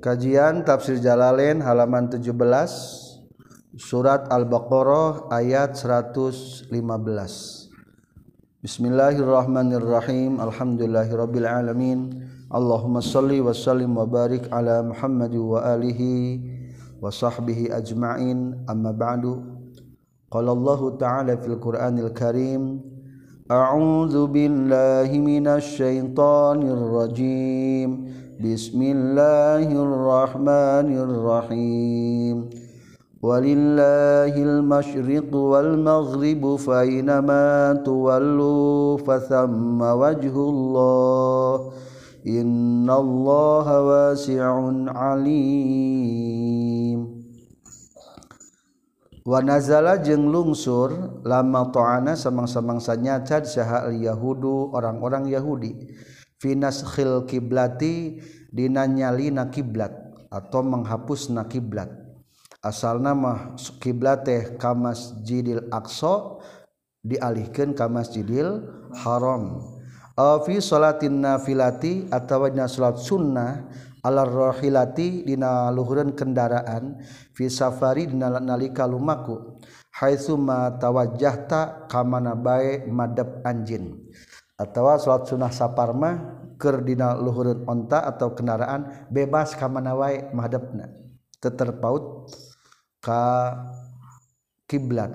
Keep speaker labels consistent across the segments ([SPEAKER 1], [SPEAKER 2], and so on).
[SPEAKER 1] Kajian Tafsir Jalalain halaman 17 Surat Al-Baqarah ayat 115 Bismillahirrahmanirrahim. Alhamdulillahirabbil alamin. Allahumma salli wa sallim wa barik ala Muhammad wa alihi wa sahbihi ajma'in. Amma ba'du. Qala Allah ta'ala fil Qur'anil Karim A'udzu billahi minasy syaithanir rajim Bismillahirrahmanirrahim. Walillahil masyriq wal-maghrib. fa inama tuwallu fa thamma wajhullah. Innallaha wasi'un alim. Wa nazala jeung lungsur lama ta'ana samang-samang sanyacad saha al-yahudu orang-orang Yahudi. finashil kiblati dinanyalina kiblat atau menghapus na kiblat. Asal nama kiblat teh ka masjidil aqsa dialihkan ka masjidil haram. Fi salatin nafilati atawa dina salat sunnah ala rohilati dina luhureun kendaraan fi safari dina nalika lumaku haitsu ma tawajjahta kamana bae madep anjin atawa salat sunnah saparma kerdina luhurun onta atau kendaraan bebas ka mana wae mahadapna teterpaut ka kiblat.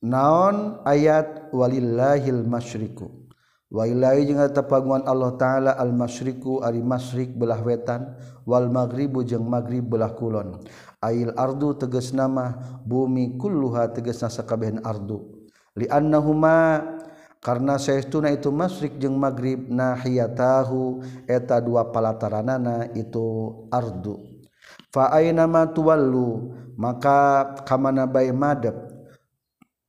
[SPEAKER 1] Naon ayat? Walillahil masyriku. Wailahi jeung eta Allah taala al masyriku ari masyrik belah wetan wal maghribu jeung maghrib belah kulon. Ail ardu tegas nama bumi kulluha tegesna sakabehan ardu. Li annahuma karena seestuna itu masrik jeung magrib nahiyatahu eta dua palataranana itu ardu. Fa aina ma tuwallu maka kamana bae madep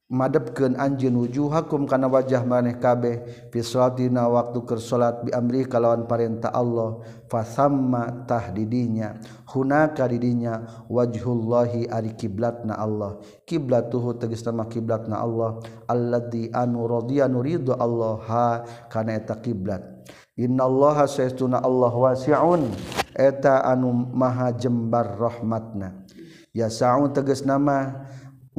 [SPEAKER 1] madepkeun anjeun wujuhakum kana wajah maneh kabeh fi salatina waktu keur salat bi amri kalawan perintah Allah fa samma tahdidinya. Hunaka didinya wajhullahi ari kiblatna Allah. Kiblatuhu tegasna kiblatna Allah. Alladzi anu radiya nuridu Allah ha kana eta kiblat. Innallaha saytuna Allah wasi'un eta anu maha jembar rahmatna. Ya sa'un tegas nama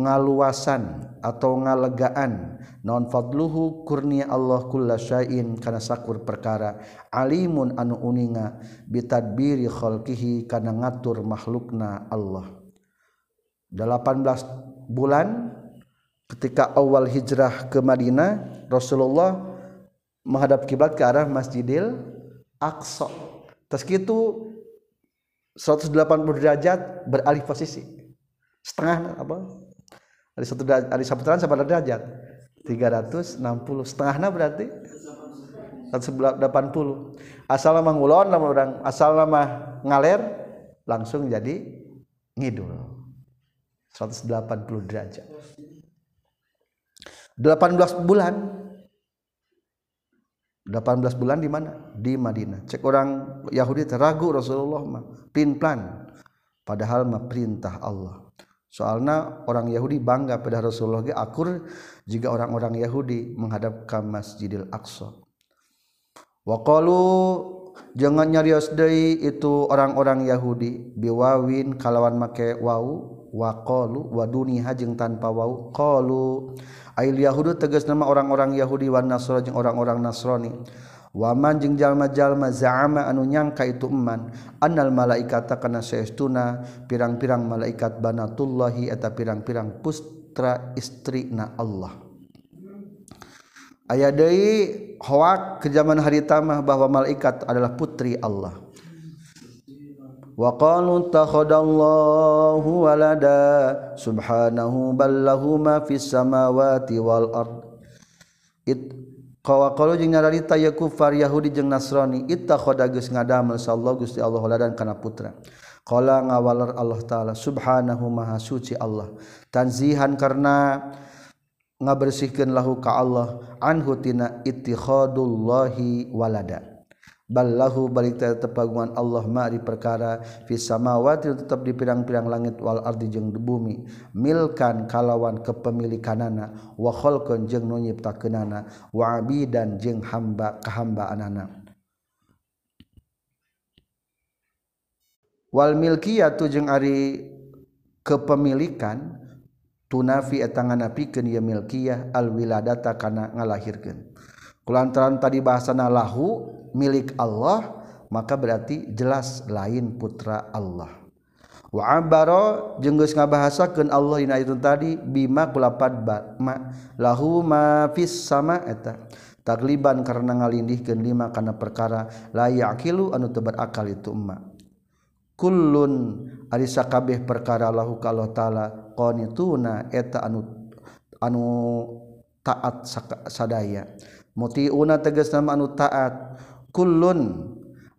[SPEAKER 1] ngaluasan atau ngalegaan non fadluhu kurnia Allah kullasyain kana sakur perkara alimun anu uninga bitadbiri khalqihi kana ngatur makhlukna Allah 18 bulan ketika awal hijrah ke Madinah Rasulullah menghadap kiblat ke arah Masjidil Aqsa. Terus gitu 180 derajat beralih posisi. Setengah apa? Ada satu ada saputaran sama derajat. 360 setengahnya berarti? 180 asal nama ngulon nama orang asal nama ngaler langsung jadi ngidul. 180 derajat. 18 bulan. 18 bulan di mana? Di Madinah. Cek orang Yahudi teragu Rasulullah mah pin plan. Padahal mah perintah Allah soalnya orang Yahudi bangga pada Rasulullah ge akur jika orang-orang Yahudi menghadap ke Masjidil Aqsa. Waqalu jangan nyarios deui itu orang-orang Yahudi. Biwawin kalawan make wau. Waqalu waduni hajeng tanpa wau. Qalu ail yahudu tegas nama orang-orang Yahudi wan nasra jeung orang-orang Nasrani. Waman jeung jalma-jalma za'ama anu nyangka itu eman. Annal malaikata kana saestuna pirang-pirang malaikat banatullahi eta pirang-pirang putra istri na Allah. Aya deui hoak ke zaman hari tamah bahwa malaikat adalah putri Allah. Wa qalu takhadallahu walada subhanahu ballahu ma fis samawati wal ard Qawaqalu jeung nyarita ya kufar Yahudi jeung Nasrani ittakhoda khodagus ngadamel sallallahu Gusti Allah ladan kana putra. Qala ngawalar Allah taala subhanahu maha suci Allah tanzihan karena ngabersihkeun lahu ka Allah anhu tina ittikhadullahi walada. Ballahu balik tepagungan Allah ma'ri perkara fis samawati tetap di pirang-pirang langit wal ardi jeung di bumi milkan kalawan kepemilikanana wa khalqan jeung nu nyiptakeunana wa abidan jeung hamba kahambaanana Wal milkiya tujeng ari kepemilikan tunafi etangan napikeun ieu milkiyah al wiladata kana ngalahirkeun. Kulantaran tadi bahasana lahu milik Allah maka berarti jelas lain putra Allah. Wa abara jeung geus ngabahasakeun Allah dina itu tadi bima kulapad ma lahu ma fis sama eta. Tagliban karena ngalindihkeun lima kana perkara la yaqilu anu teu berakal itu emak kullun ari sakabeh perkara lahu ka Allah taala qanituna eta anu anu taat sadaya. Mutiuna tegas nama anu taat. kullun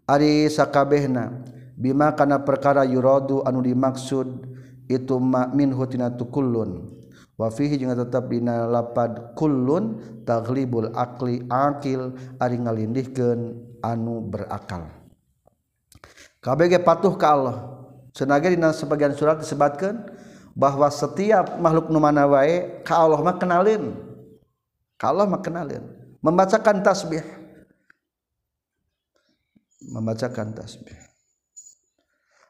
[SPEAKER 1] ari sakabehna. Bima kana perkara yuradu anu dimaksud itu ma minhu tina kullun. Wa fihi jeung tetep dina lapad kullun taglibul akli akil ari ngalindihkeun anu berakal. Kabeh patuh ka Allah. Cenah dina sebagian surat disebutkan bahwa setiap makhluk nu mana wae ka Allah mah kenalin. Ka Allah mah kenalin. Membacakan tasbih. membacakan tasbih.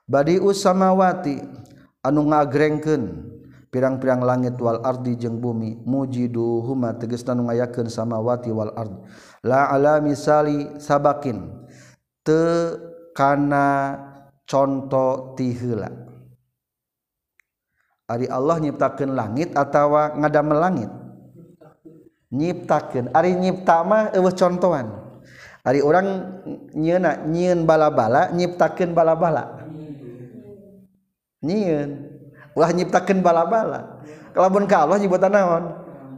[SPEAKER 1] Badi usamawati anu ngagrengken pirang-pirang langit wal ardi jeung bumi mujiduhuma tegas anu ngayakeun samawati wal ardi. La ala misali sabakin te kana contoh tiheula ari Allah nyiptakeun langit atawa ngadamel langit? Nyiptakeun. Ari nyipta mah eueuh contohan. hari orang nyeuna nyieun bala-bala nyiptakeun bala-bala. Nyieun. Ulah nyiptakeun bala-bala. Kalamun ka Allah nyebutan naon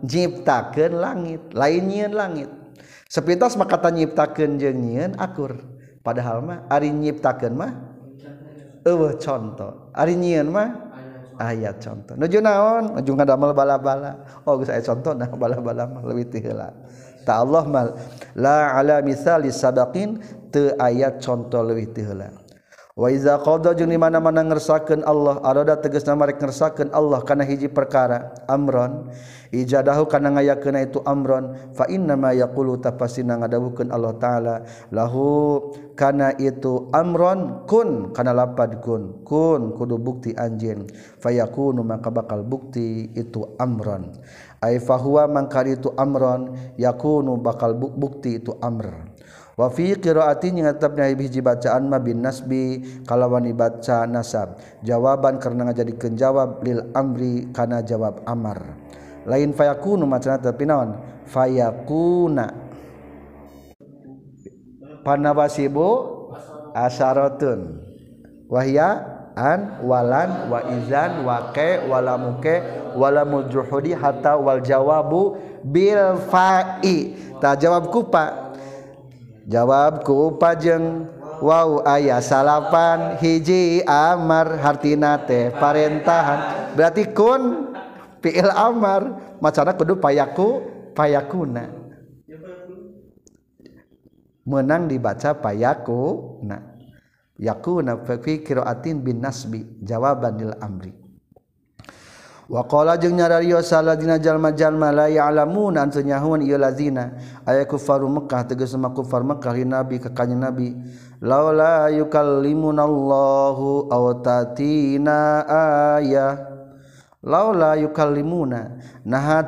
[SPEAKER 1] nyiptakeun langit. Lain nyieun langit. Sepintas mah kata nyiptakeun jeung nyieun akur. Padahal mah ari nyiptakeun mah eueuh contoh ari nyieun mah ayat contoh nuju naon? Nuju ngadamel bala-bala. Oh geus aya contoh nah bala-bala mah leuwih ti heula. ta Allah mal la ala misali sabaqin teu aya contoh leuwih teu heula. Wa iza qada jeung di mana-mana ngersakeun Allah arada tegasna marek ngersakeun Allah kana hiji perkara amron. ijadahu kana ngayakeuna itu amron fa inna ma yaqulu tapasina ngadawukeun Allah taala. Lahu kana itu amron kun kana lapad kun kun kudu bukti anjeun. Fayakunu maka bakal bukti itu amron. Ay fahuwa mangkari itu amron yakunu bakal bukti itu amr. Wa fi qiraati nyatabna hiji bacaan ma bin nasbi kalawan dibaca nasab. Jawaban karena ngajadikeun jawab lil amri kana jawab amar. lain fayakunu macana tapi naon? Fayakuna. Panabasibu asarotun wahya an walan wa izan wake wala muke wala mujruhudi hatta wal jawabu bil fa'i. Ta jawab kupa. Jawab kupa jeng. Wow ayah salapan hiji amar hartina teh parentahan. Berarti kun fi'il amar. Macana kudu payaku payakuna. Menang dibaca payaku nah yakuna fi qiraatin bin nasbi jawaban lil amri. Wa qala jeung nyararios saladina jalma-jalma la ya'lamun anu nyahuan ieu lazina. Aya kufaru Mekah tegas sama kufar Mekah li nabi ka kanjing nabi. Laula yukallimunallahu aw tatina ayah laula yukallimuna nah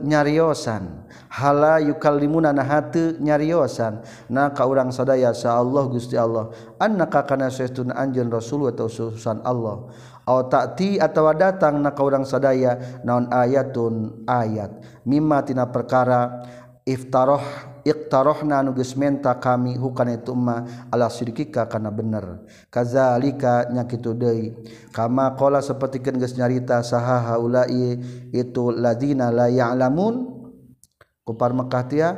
[SPEAKER 1] nyariosan. Hala yukallimuna nah nyariosan. Na ka urang sadaya sa Allah Gusti Allah annaka kana saestuna anjeun rasul atau utusan Allah. Aw ta'ti atawa datang na ka urang sadaya naon ayatun ayat. Mimma tina perkara iftarah iktarohna nuges menta kami hukana itu ma ala sidikika kana bener. Kazalika nyakitu deui. Kama qala sapertikeun geus nyarita saha haula'i itu ladina la ya'lamun. Kupar Mekah tia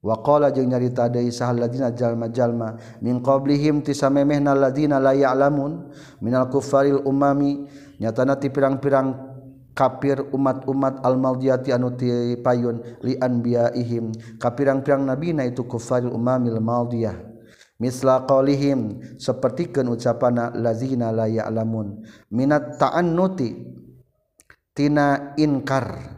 [SPEAKER 1] wa qala jeung nyarita deui saha ladina jalma-jalma. Min qablihim tisamemehna ladina la ya'lamun. Minal kuffaril umami nyatana ti pirang-pirang kafir umat-umat al-maldiyati anu ti payun li anbiyaihim. Kapirang-pirang nabina itu kufaril umamil maldiyah. Misla qaulihim sapertikeun ucapana lazina la ya'lamun. Minat ta'annuti tina inkar.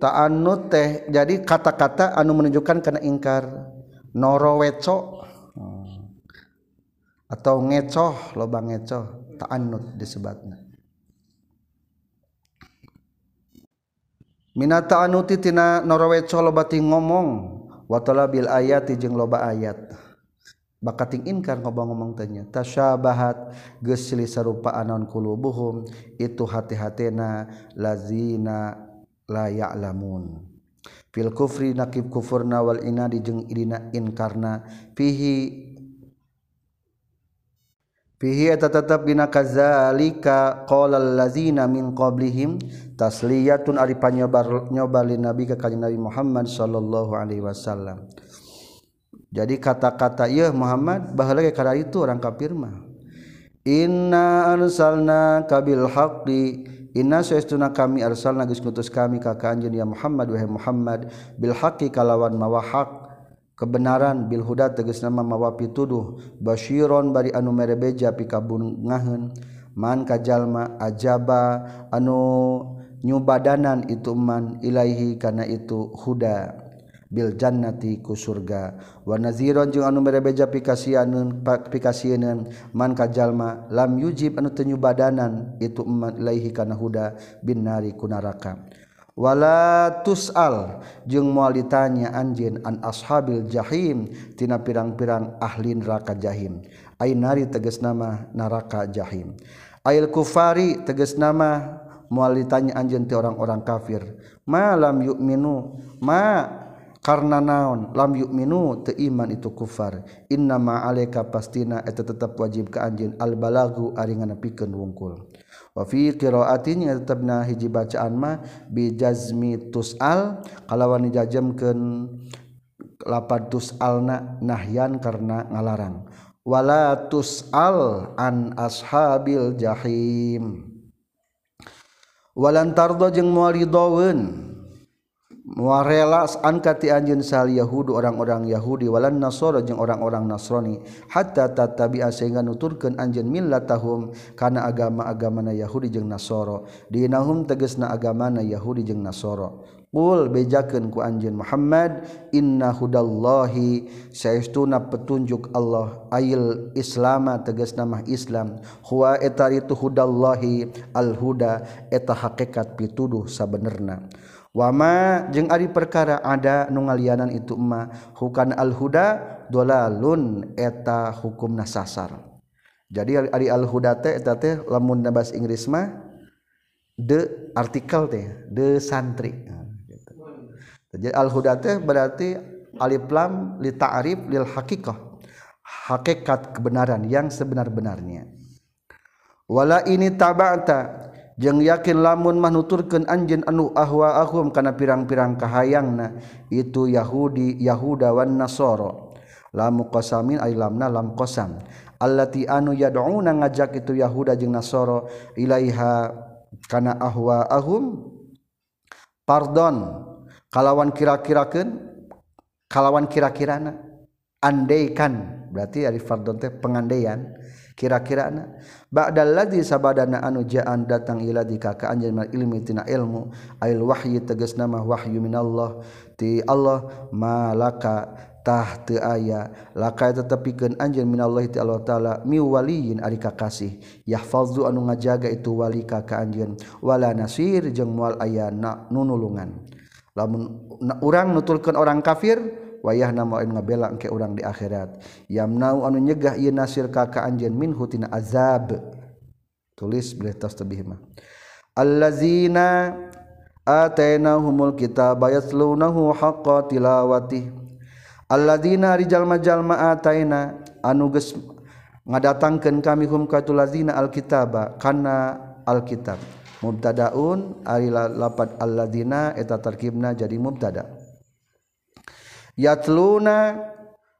[SPEAKER 1] Ta'annut teh jadi kata-kata anu menunjukkan kana ingkar. Noro weco atau ngecoh lobang ngecoh ta'annud disebutna Minata anutitina noroweco lobati ngomong watala Bil ayati jeung loba ayat. Bakating inkar ngobong-ngomong tanya tasyabahat geus silih sarupa anon kulubuhum itu hati-hatena lazina la ya'lamun. Fil kufri nakib kufurna wal inadi jeung irina inkarna fihi fihi eta tetep dina kazalika qala allazina min qablihim tasliyatun ari panyobar nyobali nabi ka kanjeng Nabi Muhammad sallallahu alaihi wasallam. Jadi kata-kata ieu Muhammad baheula ge kada itu orang kafir mah. Inna arsalna kabil haqqi Inna suestuna kami arsalna geus ngutus kami ka kanjeun ya Muhammad wahai Muhammad bil haqqi kalawan mawa hak. kebenaran Bilhuda teges nama mawapi tuduh Bashiron bari anu merebeja pikabungahen man kajallma ajaba anu nyubadanan itu man Ilaihi karena itu Huda. Bil Jannati ku surga. Wanaziron jeung anu merebeja pikasianun pikasianan man kajallma lam yujib anu tenyubadanan itu man Ilaihi karena Huda. Bin nari ku wala tusal. Jeung moal ditanya anjeun an ashabil jahim tina pirang-pirang ahli neraka jahim. Ainari tegas nama neraka jahim. Ail kufari tegas nama moal ditanya anjeun ti orang-orang kafir. Ma lam yu'minu. Ma karena naon? Lam yu'minu teu iman itu kufar. Inna ma alaika pastina eta tetep wajib ka anjeun al balagu ari nganepikeun wungkul. wafi qiraatin tetapna hiji bacaan mah bi jazmi tus'al kalawan dijajemkeun lapad tus'alna nahyan karena ngalarang wala tus'al an ashabil jahim. Walan tardo jeung muaridaweun muarelas angkati anjeun sal yahudu orang-orang Yahudi walan nasoro jeung orang-orang Nasrani. Hatta tatabi'a sehingga nuturkeun anjeun millatahum kana agama-agamana Yahudi jeung Nasoro dinahum tegasna agamana Yahudi jeung Nasoro Qul bejakeun ku anjeun Muhammad inna hudallahi saestuna petunjuk Allah ayil islama tegasna mah Islam. Huwa eta itu hudallahi al huda eta hakikat pituduh sabenerna. Wama jeung ari perkara ada nungalianan itu emma hukan al-huda dolalun eta hukum nasasar jadi ari al-huda teh eta teh lamun bahasa Inggris mah the artikel teh the santri. Jadi al-huda teh berarti alif lam li ta'rif lil haqiqah. Hakikat kebenaran yang sebenar-benarnya. Wala ini tabata jeung yakin lamun manuturkan anjeun anu ahwa ahum kana pirang-pirang kahayangna itu Yahudi Yahudawan Nasoro lamu kosamin ay lamna lam qasam. Allati anu yad'una ngajak itu Yahuda jeung Nasoro ilaiha kana ahwa ahum? Pardon kalawan kira-kirakeun kalawan kira-kirana andaikan. Berarti ari fardon teh pengandaian. kira-kirana ba'dal ladzi sabadana anu ja'an datang ila di ka anjeun ilmi tina ilmu ail wahyi tegas nama wahyu minallah. Ti Allah malaka tah teu aya laka tetepikeun anjeun minallah ti Allah taala mi waliyin ari kakasih. Yahfazu anu ngajaga itu wali ka ka anjeun. Wala nasir jeung moal aya na nunulungan. Lamun urang nutulkeun orang kafir wayah nama ngabela engke urang di akhirat. Yamnau anu nyegah ieu nasir ka ka anjeun minhu tina azab. Tulis bilih tos tebih mah allazina atainahumul kitaba yatlunahu haqqa tilawati alladzina rijal majalma ataina anu geus ngadatangkeun kami hum katul ladzina alkitaba kana alkitab. Mubtadaun ari lapat alladzina eta tarkibna jadi mubtada' yatluna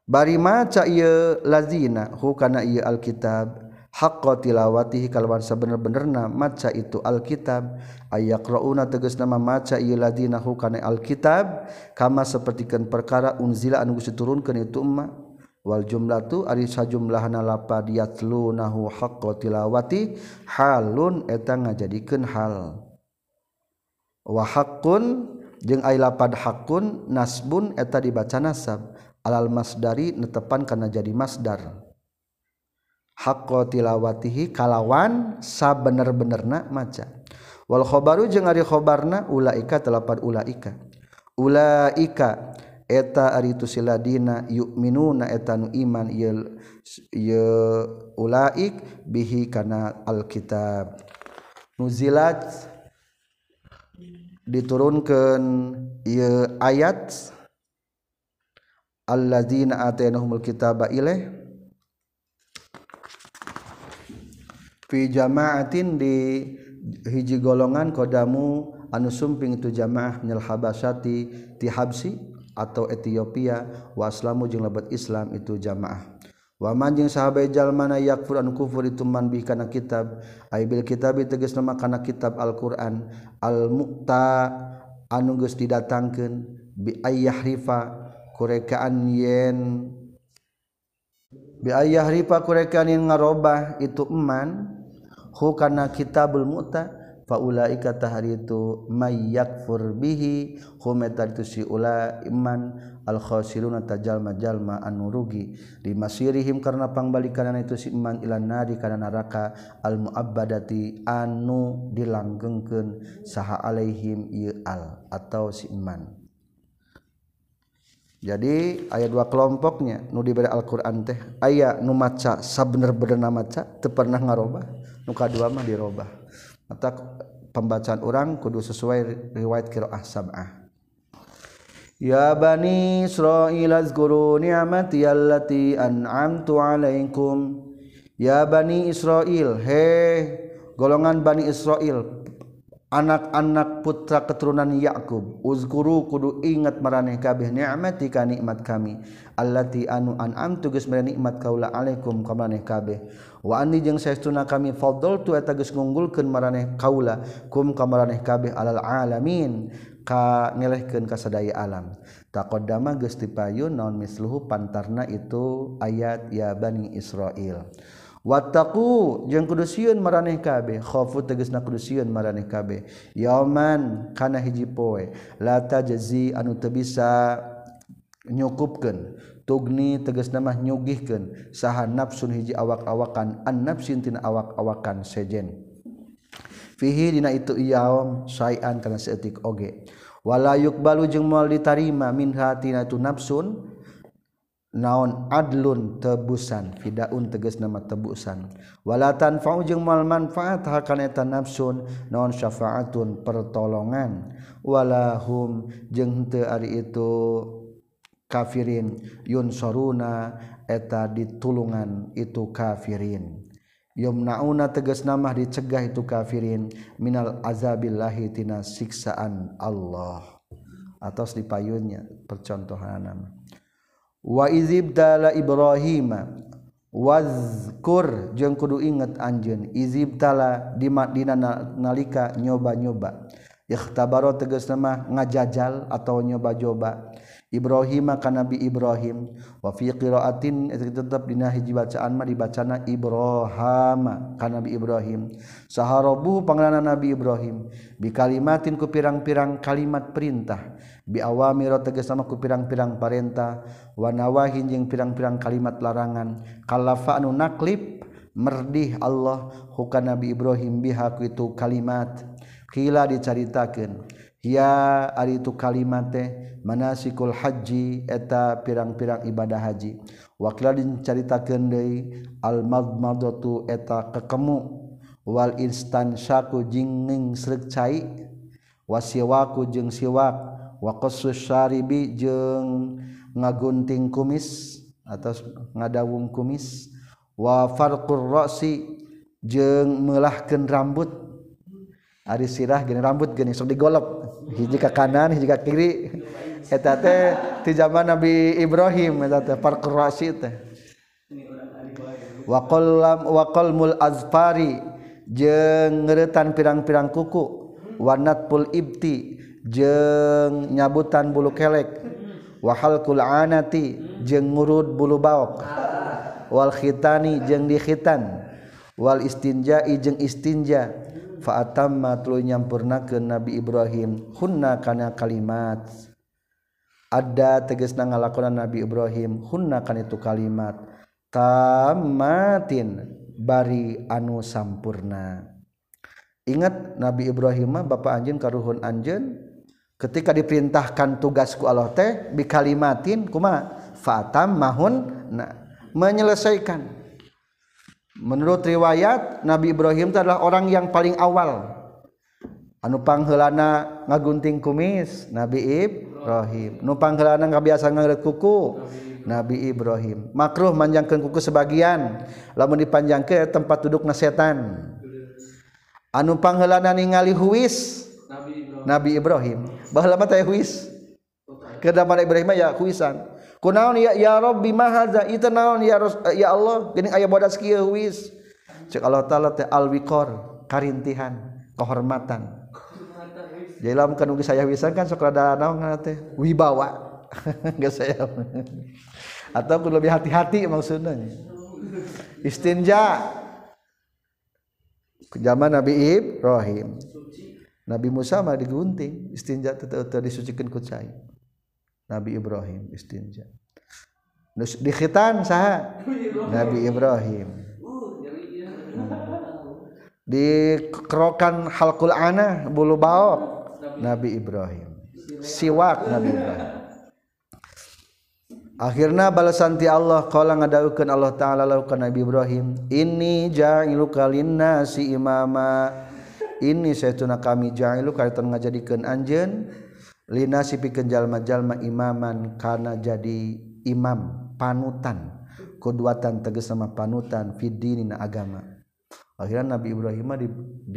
[SPEAKER 1] bari maca ieu lazina hu kana ieu alkitab. Haqqa tilawatihi kalawan sabener-benerna maca itu alkitab. Ayaqrauna tegasna maca ieu ladina hu kana alkitab. Kama sapertikeun perkara unzila anu geus diturunkeun itu umma wal jumlatu ari sajumlahna lapad yatlunahu haqqa tilawati halun eta ngajadikeun hal. Wa haqqun jeung ailapad hakun nasbun eta dibaca nasab. Alal masdari netepan karena jadi masdar. Hakko tilawatihi kalawan sabener-benerna maca. Wal khobaru jeung ari khobarna ulaika telapad ulaika. Ulaika eta ari tu siladina yu'minuna eta nu iman ieu ieu ulaik bihi kana alkitab. Nuzilat diturunkan ia ayat alladzina atainahumul kitaba ilaih fi jama'atin di hiji golongan kodamu anu sumping itu jamaah minal habasyati ti habsi atau Ethiopia waslamu jeung lebet Islam itu jamaah. waman jeung sahabat jalmana yakfur yakfuran kufur itu man bi kana kitab. Aibil kitab tegas nama kana kitab Al-Qur'an. Al-muqta anu geus didatangkeun bi ayyahrifa kurekaan yen bi ayyahrifa kurekaan yen ngarobah itu eman. Hu kana kitabul mukta faulaika tahari itu mayyakfur bihi hum itu si ula iman al khasiruna tajalma jalma anu rugi. Limasirihim karena pangbalikan itu si iman ilan nari kana neraka al muabbadati anu dilanggengkeun saha alaihim ieu al atau si iman. Jadi ayat dua kelompoknya nu diberi Alquran teh aya nu maca sabener-bener maca teu pernah ngarobah nu kadua mah dirobah. Mata pembacaan orang kudu sesuai riwayat qiraah sab'ah. Ya bani Israil azkuru ni'mati allati an'amtu 'alaikum. Ya bani Israil he golongan bani Israil anak-anak putra keturunan Yakub uzkuru kudu ingat maraneh kabeh ni'mati ka nikmat kami. Allati anu an'am tugas maraneh nikmat kaula alaikum ka maraneh kabeh. Wa anni jeung saestuna kami fadl tu eta geus ngunggulkeun maraneh kaula kum ka maraneh kabeh alal alamin ka ngelehkeun ka sadaya alam. Taqaddama geus dipayun naon misluhu pantarna itu ayat ya bani Israil. wattaku jeung kudu sieun maraneh kabeh. Khaufu tegasna kudu sieun maraneh kabeh. Yauman kana hiji poe. La tajzi anu teu bisa nyukupkeun. Tugni tegasna nama nyugihkeun. Saha nafsun hiji awak-awakan an nafsin tina awak-awakan sejen. Fihi dina itu yaum sayan kana seetik oge. Wala yukbalu jeung moal ditarima min hatina tu nafsun naon adlun tebusan fidaun teges nama tebusan. Walatan faujung mal manfaat hakaneta nafsun naon syafaatun pertolongan. Walahum jeung teu ari itu kafirin yunsoruna eta ditulungan itu kafirin. Yumnauna tegas nama dicegah itu kafirin minal azabillahi tina siksaan Allah. Atas dipayunnya percontohanan wa izibtala Ibrahim wazkur jeung kudu inget anjeun izibtala di Madinah nalika nyoba-nyoba. Ikhtabaro tegas nama ngajajal atau nyoba-nyoba. Ibrahim maka Nabi Ibrahim. Wafi qiraatin tetap dina hiji bacaan mah dibacana Ibrahim kana Nabi Ibrahim. Saharobu panglana Nabi Ibrahim. Bi kalimatin ku pirang-pirang kalimat perintah. Bi awamiro tegas nama ku pirang-pirang perintah. Wa nawahin jeung pirang-pirang kalimat larangan. Kalafa anu naklip merdih Allah hukana Nabi Ibrahim biha itu kalimat. Kila dicaritakeun ya ari itu kalimat teh manasikul haji eta pirang-pirang ibadah haji. Wakiladin caritakeun deui al madmadatu eta kekemu. Wal instan syaku jingning srek cai wasiwaku jeung siwak. Wa qassus syaribi jeung ngagunting kumis atau ngadawung kumis. Wa farqur ra'si jeung meulahkeun rambut. Ari sirah gini rambut gini sok digolok. Hiji ke kanan hiji ke kiri. Eta teh ti zaman Nabi Ibrahim eta teh parkurasi teh. Wa qallam wa qalmul azfari jeung ngeuretan pirang-pirang kuku. Wanat pul ibti jeung nyabutan bulu kelek. Wahal kul anati jeung ngurud bulu baok. Wal khitani jeung dikhitan. Wal istinja'i jeung istinja. faatama tuluy nyampurnakeun Nabi Ibrahim hunna kana kalimat. Ada tegasna ngalakonan Nabi Ibrahim hunna kana itu kalimat. Tamatin bari anu sampurna. Ingat Nabi Ibrahim mah bapak anjeun karuhun anjeun ketika diperintahkan tugasku Allah teh bikalimatin kuma fatam mahun nah, menyelesaikan. menurut riwayat Nabi Ibrahim adalah orang yang paling awal. Anu panghelana ngagunting kumis Nabi Ibrahim. Nupanghelana nggak biasa ngerek kuku Nabi Ibrahim. Makruh manjangkan kuku sebagian lamun dipanjang ke tempat duduk setan. Anu panghelana ningali huis Nabi Ibrahim, Ibrahim. bahala mata huis. Kedamaian Ibrahim ya huisan. kunaon ya ya rabbi mahaza itu naon ya Ros, ya Allah. Geuning aya bodas kieu wis cek Allah taala teh alwiqor karintihan kehormatan. Jadi dalam kanu saya wisan kan sok rada naon teh? Wibawa. Enggak saya. Atau kudu lebih hati-hati maksudnya istinja. Zaman Nabi Ibrahim. Nabi Musa mah digunting. Istinja tetap disucikan ku cai. Nabi Ibrahim istinja. Di khitan sah Nabi Ibrahim. Di kerokan halkul ana bulu baok. Nabi Ibrahim. Siwak Nabi Ibrahim. Akhirnya balasanti Allah kalau ngadaukan Allah Ta'ala laukan Nabi Ibrahim ini ja'ilu kalina si imama. Ini saya tuna kami ja'ilu kaitan ngajadikan anjen Lina sipikenjallma-jalma imaman karena jadi imam panutan. Keduatan teges sama panutan fidinin agama. Akhirnya Nabi Ibrahim di,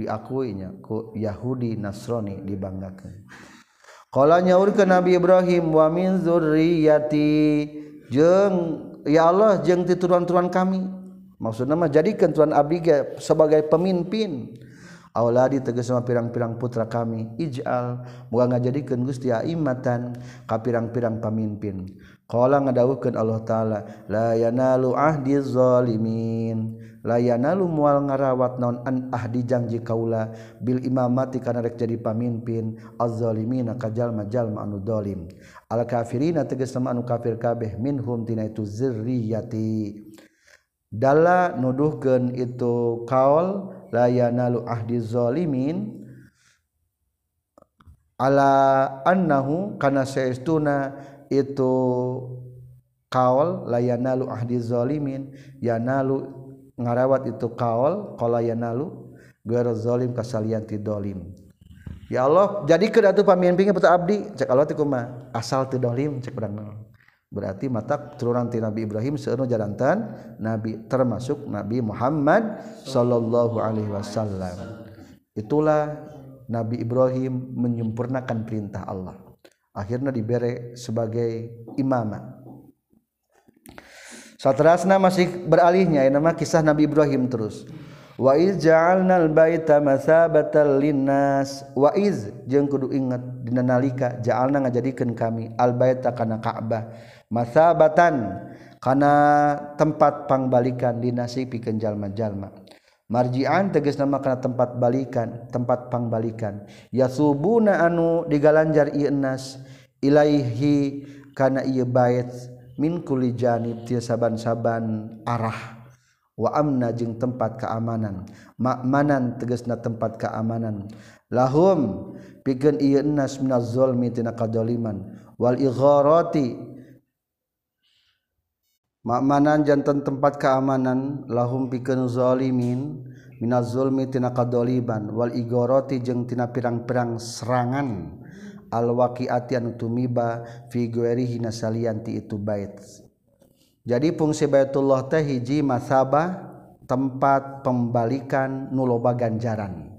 [SPEAKER 1] diakuinya ku Yahudi Nasrani dibanggakan kalau nyaur ke Nabi Ibrahim wa min zurriyati jeng ya Allah jeng ti turuan-turuan kami. Maksudnya mah jadikan tuan abdi sebagai pemimpin. Auladi tegesama pirang-pirang putra kami ij'al Moga ngajadikeun Gusti aimatan ka pirang-pirang pamimpin. Qala ngadawuhkeun Allah taala la yanalu ahdi zalimin. La yanalu mual ngarawat naon an ahdi janji kaula bil imamati kana rek jadi pamimpin az-zalimina ka jalma-jalma anu zalim. Al kafirina tegesama anu kafir kabeh minhum tina itu zurriyati. dala nuduhkeun itu kaol la yanalu ahdi zalimin ala annahu kana saestuna itu kaol la yanalu ahdi zalimin yanalu ngarawat itu kaol qala yanalu ghairu zalim kasalian ti dolim. Ya Allah jadi ke datu pamimpinnya peta abdi cek Allah ti kumaha? Asal ti dolim cek urang berarti mata turunan ti Nabi Ibrahim seunu jalantan Nabi termasuk Nabi Muhammad Sallallahu Alaihi Wasallam. Itulah Nabi Ibrahim menyempurnakan perintah Allah. Akhirnya diberi sebagai imamah. Satrasna masih beralihnya ya nama kisah Nabi Ibrahim terus. Wa iz ja'alnal baita masabatan linnas. Wa iz jeung kudu ingat dina nalika ja'alna ngajadikeun kami al baita kana Ka'bah masabatan kana tempat pangbalikan dinasi pikeun jalma-jalma. Marjian teges nama karena tempat balikan tempat pangbalikan. Yasubuna anu digalanjar ieu nas ilaihi kana ieu bait min kulli janib ti saban-saban arah. Wa amna jeung tempat keamanan. Makmanan tegasna tempat keamanan. Lahum pikeun ieu nas minaz zulmi tina kadoliman. Wal igharati makmanan jantan tempat keamanan lahum pikeun zalimin minaz zulmi tina kadoliban wal igoroti jeung tina pirang-pirang serangan. Al waqiati tumiba fi guerihi nasalianti itu bait. Jadi fungsi Baitullah teh hiji masabah tempat pembalikan nuloba ganjaran.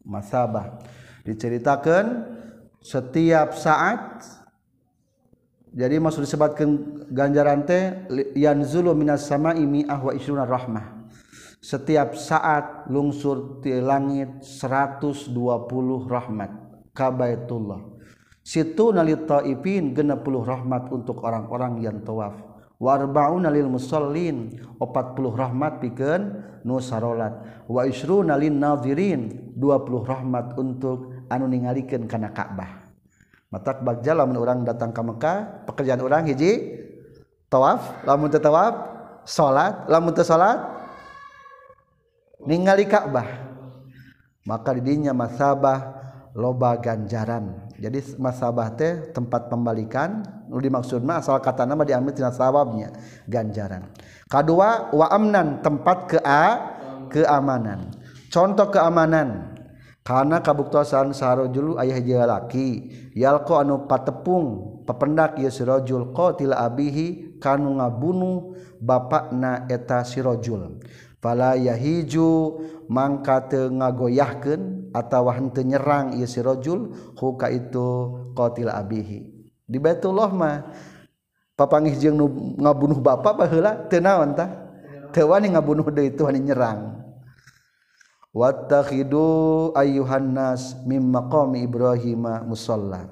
[SPEAKER 1] Masabah diceritakan setiap saat jadi maksud disebutkan ganjaran teh yanzulu minas sama'i mi'ah wa isruna rahmah. Setiap saat lungsur ti langit 120 rahmat. Kabaitullah. Situ nalit taifin 60 rahmat untuk orang-orang yang tawaf. Warbaun lil musallin 40 rahmat pikeun nu sarolat wa isruna lin nadhirin 20 rahmat untuk anu ningalikeun kana Ka'bah. Matak bagja lamun urang datang ka Mekah pekerjaan orang hiji tawaf lamun teu tawaf salat lamun teu salat ningali Ka'bah. Maka didinya masabah loba ganjaran. Jadi masabah teh tempat pembalikan nu dimaksud mah asal kata nama diambil tina sawabnya ganjaran. Kedua wa amnan tempat ke a keamanan. Contoh keamanan karena kabuktosan sarojulu ayah jalaki yalko anu patepung pependak ya sirojul qatil abihi kanu ngabunuh bapakna eta sirojul. Fala yahiju mangka teu ngagoyahkeun atawa henteu nyerang ieu sirojul huka itu qatil abihi. Di Baitullah mah papangih jeung ngabunuh bapak baheula teu naon tah? Teu wani ngabunuh deui itu wani nyerang. Wattakhidu ayyuhan nas mim maqami Ibrahim musalla.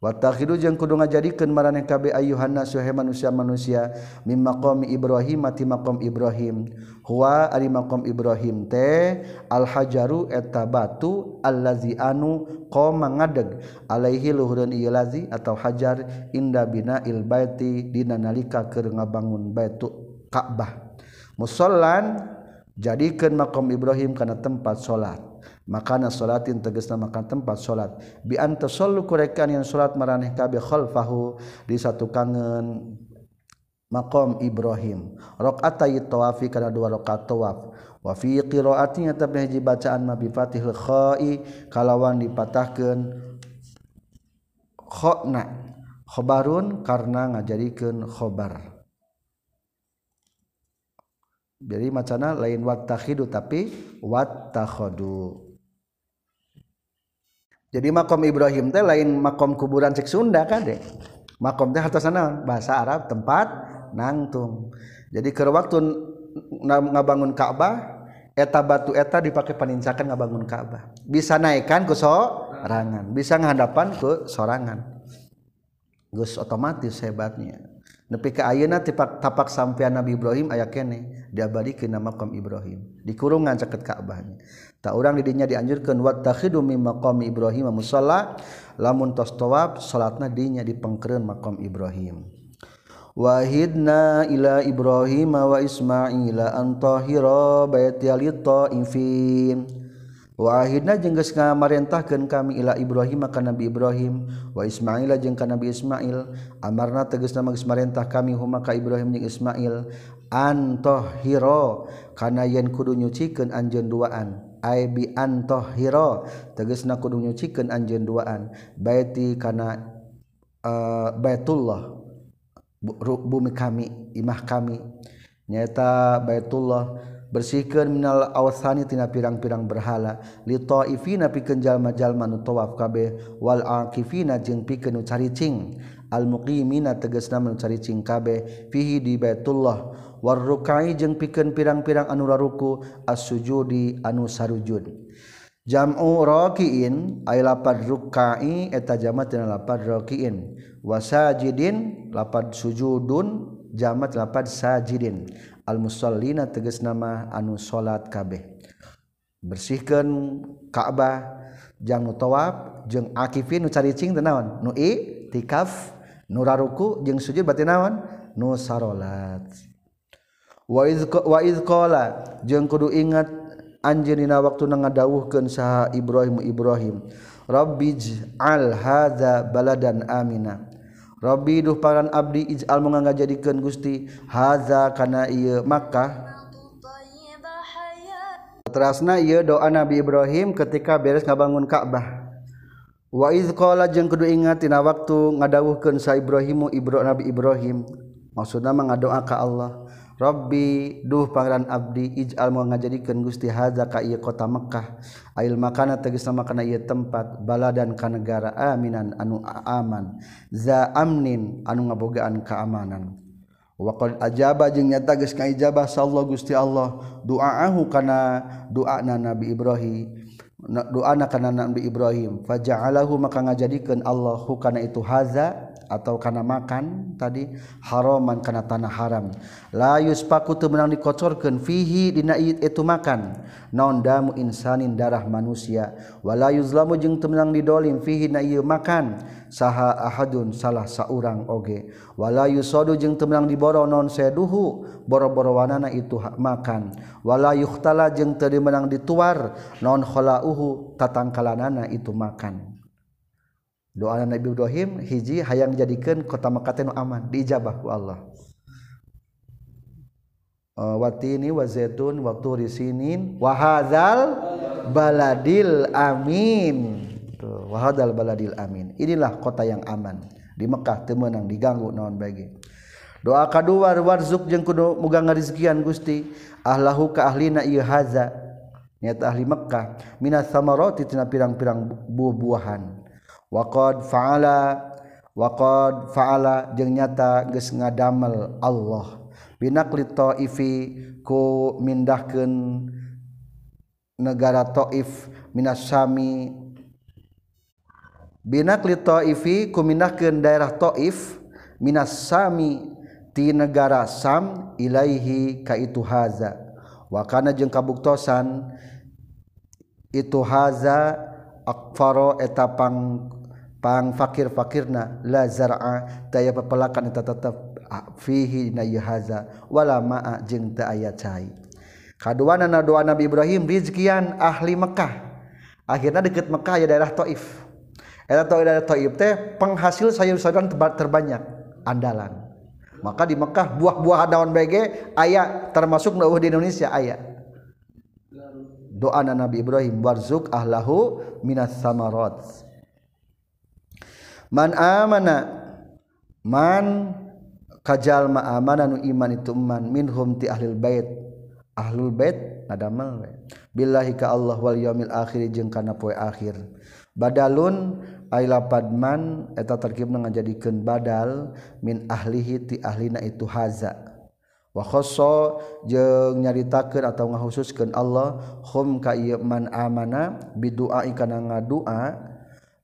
[SPEAKER 1] Wattakhidu jeung kudu ngajadikeun maraneh kabeh ayuhannas wahai manusia-manusia mim maqami Ibrahim ti maqam Ibrahim. Huwa ari maqam Ibrahim teh al hajaru eta batu allazi anu qoma ngadeg. Alaihi luhurun ieu lazi atau hajar inda binail baiti dina nalika keur ngabangun baitu Ka'bah. Musallan jadikan makom Ibrahim karena tempat salat makanan salatin tegesna makan tempat salat bi antasallu kurekan yang salat maraneh kabeh khalfahu di satu kangen makom Ibrahim. Rakaatay tawafi kana dua rakaat tawaf. Wa fi qiraati tabna hiji bacaan ma bi fatihil khai kalawan dipatahkeun khona khobarun karena ngajadikeun khobar jadi macana lain wattahidu tapi wattakhodu jadi makom Ibrahim teh lain makom kuburan cek Sunda kan deh? Makom teh harta sana bahasa Arab tempat nangtung. Jadi ke waktu ngabangun Ka'bah eta batu eta dipakai penincakan ngabangun Ka'bah. Bisa naikkan ke sorangan bisa ngadapan ke sorangan. Gus otomatis hebatnya. Nepi ke ayeuna tapak sampean Nabi Ibrahim aya kene diabadikan nama maqam Ibrahim. Dikurungan caket Ka'bahnya tak orang didinya dianjurkan wattakhidu min maqam Ibrahim musalla. Lamun tos tawaf salatna dinya dipengkereun maqam Ibrahim. Wahidna ila Ibrahim wa Ismaila an tahira baiti Wahidna jeung geus ngamarentahkeun kami ila Ibrahim ka Nabi Ibrahim wa Ismaila jeung ka Nabi Ismail. Amarna tegasna geus marentah kami huma ka Ibrahim jeung Ismail. antohiro. Kana yen kudu nyuciken anjen duaan bi antohiro teges na kudu nyuciken anjen duaan. Baiti kana uh, eh, baitullah bumi kami imah kami. Nyata baitullah bersihkan minal awsani tina pirang-pirang berhala. Li taifina pikeun jalma-jalma nu tawaf kabeh wal aqifina jeung pikeun nu caricing almuqimina tegesna mencari cingkabe fihi di Baitullah. Warrukai jeung pikeun pirang-pirang anu raruku as-sujudi anu sarujud. Jam'u rakiin ay lapad rukai eta jamat dina lapad rakiin. Wasajidin lapad sujudun jamat lapad sajidin. Al-musallina tegas nama anu salat kabeh. Bersihkan Ka'bah jangan tawab jeung akifin nu caricing tenawan nu iktikaf nuraruku jeung sujud batin naon? Nu sarolat. Wa wa qala jeung kudu ingat anjeunina waktu ngadawuhkeun saha Ibrahim Ibrahim Rabbij'al hadza baladan amina. Rabbi duh paran abdi ij'al mangga jadikeun Gusti hadza kana ieu Makkah. Terasna ieu doa Nabi Ibrahim ketika beres ngabangun Ka'bah. Waidkola jeung kudu ingattina waktu ngadawuhkeun sa Ibrahimu Ibro Nabi Ibrahim. Maksudna mengadoa ka Allah. Robbi duh Pangeran Abdi Ijal mau ngajadikan Gusti Haza ka iya kota Mekkah. Ail makana tegas sama kana iya tempat bala dan ka negara aminan anu aman. Za amnin anu ngabogaan keamanan. Waqad ajaba jeung nyata geus kaijabah sallallahu Gusti Allah. Duaahu kana doana Nabi Ibrahim. doa na karena Nabi Ibrahim. Faja'alahu maka ngajadikeun Allah hukana itu haza. atau karena makan tadi haraman karena tanah haram. La yuspaku teu meunang dikocorkeun fihi dina itu makan. Naon damu insanin darah manusia. Wala yuzlamu jeung teu meunang didolim fihi na ieu makan. Saha ahadun salah saurang oge. Wala yusadu jeung teu meunang diboro naon seduhu boro-borowanana itu hak makan. Wala yuhtala jeung teu meunang dituar naon khalauhu tatangkalanana itu makan. doa Nabi Ibrahim hiji hayang jadikan kota Mekah nu aman diijabah ku Allah. Eh, uh, watini wa zaitun wa turi sinin wa hadzal baladil amin. Tuh wa hadzal baladil amin. Inilah kota yang aman. Di Mekah teu meunang diganggu naon bagi. Doa kadua warzuk jeung kudu muga ngarizkian Gusti. Ahlahu ka ahlina ieu hadza. Nyata ahli Mekah. Minas samarati tina pirang-pirang buah-buahan waqad faala waqad faala jeung nyata geus ngadamel Allah. Binakli taifi ku mindahkeun negara Taif minasami binakli taifi ku mindahkeun daerah Taif minas sami ti negara Sam ilaihi ka itu haza. Wa kana jeung kabuktosan itu haza akfaro etapang pang fakir fakirna la zar'a daya pepelakan eta tetep fihi na haza wala ma'a jeung teu aya cai. Kaduana na doa Nabi Ibrahim rizkian ahli Mekah. Akhirnya deket Mekah ya daerah Taif. Eta daerah Taif teh penghasil sayur-sayuran terbanyak andalan. Maka di Mekah buah-buah daun bege aya termasuk na di Indonesia aya. Doa Nabi Ibrahim warzuk ahlahu minas samarat man amana man kajal ma amana nu iman itu man minhum ti ahlul bait. Ahlul bait nadamel we. Billahi ka Allah wal yaumil akhir jeung kana poe akhir. Badalun ay lapad man eta tarkibna ngajadikeun badal min ahlihi ti ahlina itu haza. Wa khassa jeung nyaritakeun atawa ngahususkeun Allah hum ka ieu man amana bidu'a kana ngadua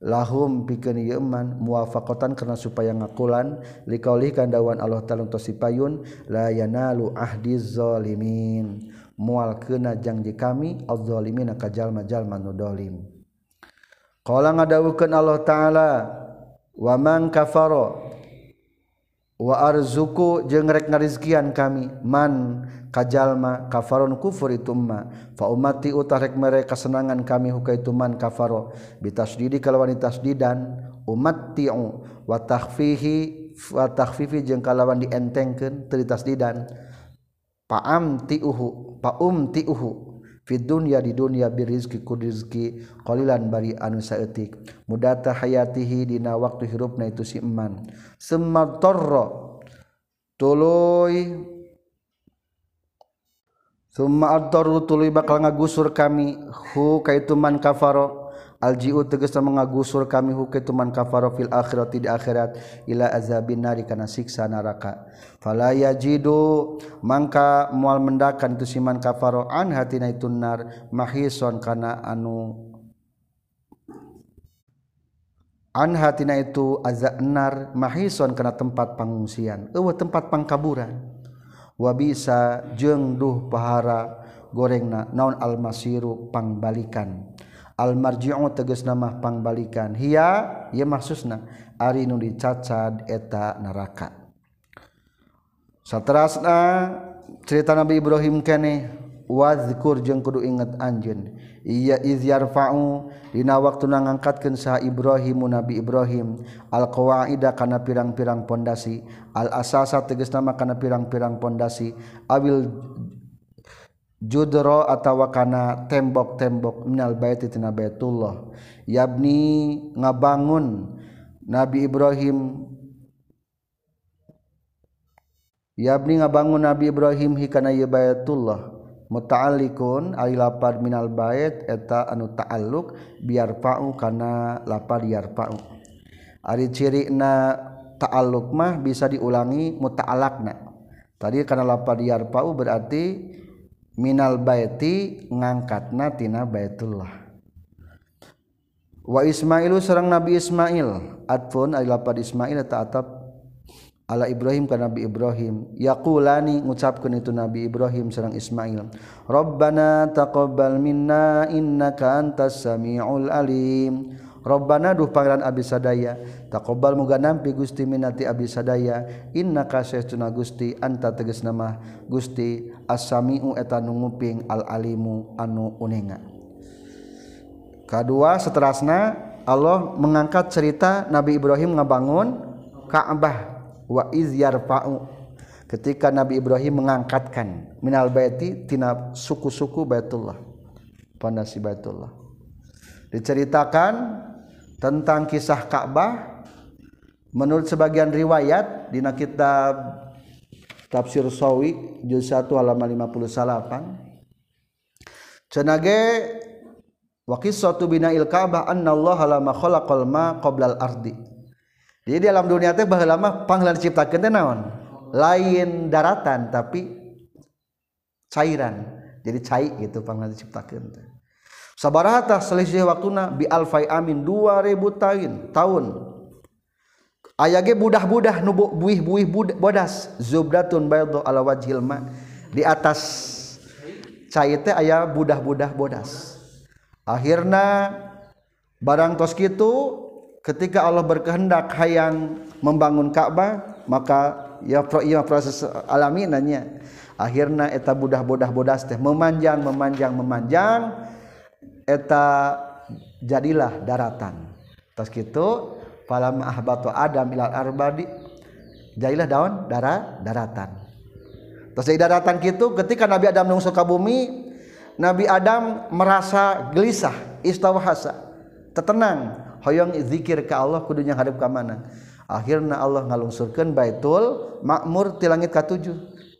[SPEAKER 1] lahum pikeun ieu iman muwafaqatan karena supaya ngakulan likaulih kandawan Allah ta'ala tos sipayun la yanalu ahdi zalimin. Mual keuna janji kami az-zalimin ka jalma-jalma nu dolim. Qala ngadawukeun Allah ta'ala wa man kafara wa arzuku jeung rek ngarizkian kami man kajallma kafarun kufur ituma faumati utarek mereka kesenangan kami huka ituman kafaro. Bitasdidi kalawan tasdidan umattiu wa takhfihi wa takhfifi jeung kalawan dientengkeun teu ditasdidan. Paam tiuhu paum tiuhu fi dunya di dunya bi rizqi ku qalilan bari anu saeutik. Mudata hayatihi dina waktu hirupna itu si eman. Summa tarra tuluy summa addaru tuluy bakal ngagusur kami. Hu kaituman kafaro. Aljiu tegas mengagusur kami. Hu kaituman kafaro fil akhirati di akhirat. Ila azabin nari kana siksa neraka. Fala yajidu mangka mual mendakan tu siman kafaro. An hatina itu nar mahison kana anu. An hatina itu azab nar mahison kana tempat pengungsian. Eueuh tempat pangkaburan wabisa jeng duh pahara gorengna naon almasiru pangbalikan. Almarji'u teges nama pangbalikan. Hiya ya maksudna ari nu dicacad eta neraka. Saterasna cerita Nabi Ibrahim keneh wazkur jeung kudu inget anjeun. Iya izyarfa'u dina waktuna ngangkatkeun sa Ibrahim Nabi Ibrahim. Al qawaida kana pirang-pirang pondasi. Al asasa tegasna mah kana pirang-pirang pondasi. Awil judro atawa kana tembok-tembok. Minal baiti tina baitullah. Yabni ngabangun Nabi Ibrahim. Yabni ngabangun Nabi Ibrahim hikana ieu baitullah. mutaalikun ari lapad minal bait eta anu ta'alluq biar pa'u kana lapad biar pa'u ari cirina ta'alluq mah bisa diulangi muta'alakna tadi kana lapad biar pa'u berarti minal baiti ngangkatna tina baitullah. Wa Ismailu serang Nabi Ismail. Atfun ari lapad Ismail eta atap ala Ibrahim ka Nabi Ibrahim. Yaqulani ngucapkeun itu Nabi Ibrahim serang Ismail. Rabbana taqabbal minna innaka antas samiul alim. Robbana duh pangeran Abi sadaya taqabbal muga nampi Gusti minati Abi sadaya. Innaka saestuna Gusti anta tegas nama Gusti as-sami'u eta nu nguping al-alimu anu uninga kedua seterusna Allah mengangkat cerita Nabi Ibrahim ngabangun Ka'bah wa iz ketika Nabi Ibrahim mengangkatkan minal baiti tina suku-suku Baitullah. Pondasi Baitullah. Diceritakan tentang kisah Ka'bah. Menurut sebagian riwayat di kitab Tafsir Sawi juz 1 halaman 58 cenage wa qissatu bina'il Ka'bah anna Allah lama khalaqal ma qabla al-ardi jadi di alam dunia teh baheula mah panggilan ciptakeun teh naon? Lain daratan tapi cairan. Jadi cai gitu panggilan diciptakeun teh. Sabaraha tah selisih waktuna bi alfai amin 2000 tahun. Tahun ayage budah-budah nu buih-buih bodas. Zubdatun baydu ala wajhil ma. Di atas cai teh aya budah-budah bodas. Akhirna barang tos kitu ketika Allah berkehendak hayang membangun Ka'bah maka ya proses alami nanya akhirna eta budah-budah bodas teh memanjang memanjang memanjang eta jadilah daratan. Tas gitu falam ahbatu adam ilal arbadi jadilah daun darah daratan. Terus dari daratan gitu ketika Nabi Adam nungsu ke bumi Nabi Adam merasa gelisah istawahasa tetenang hoyong zikir ke Allah kudunya hadap ke mana? Akhirnya Allah ngalungsurkan baitul makmur di langit ke-7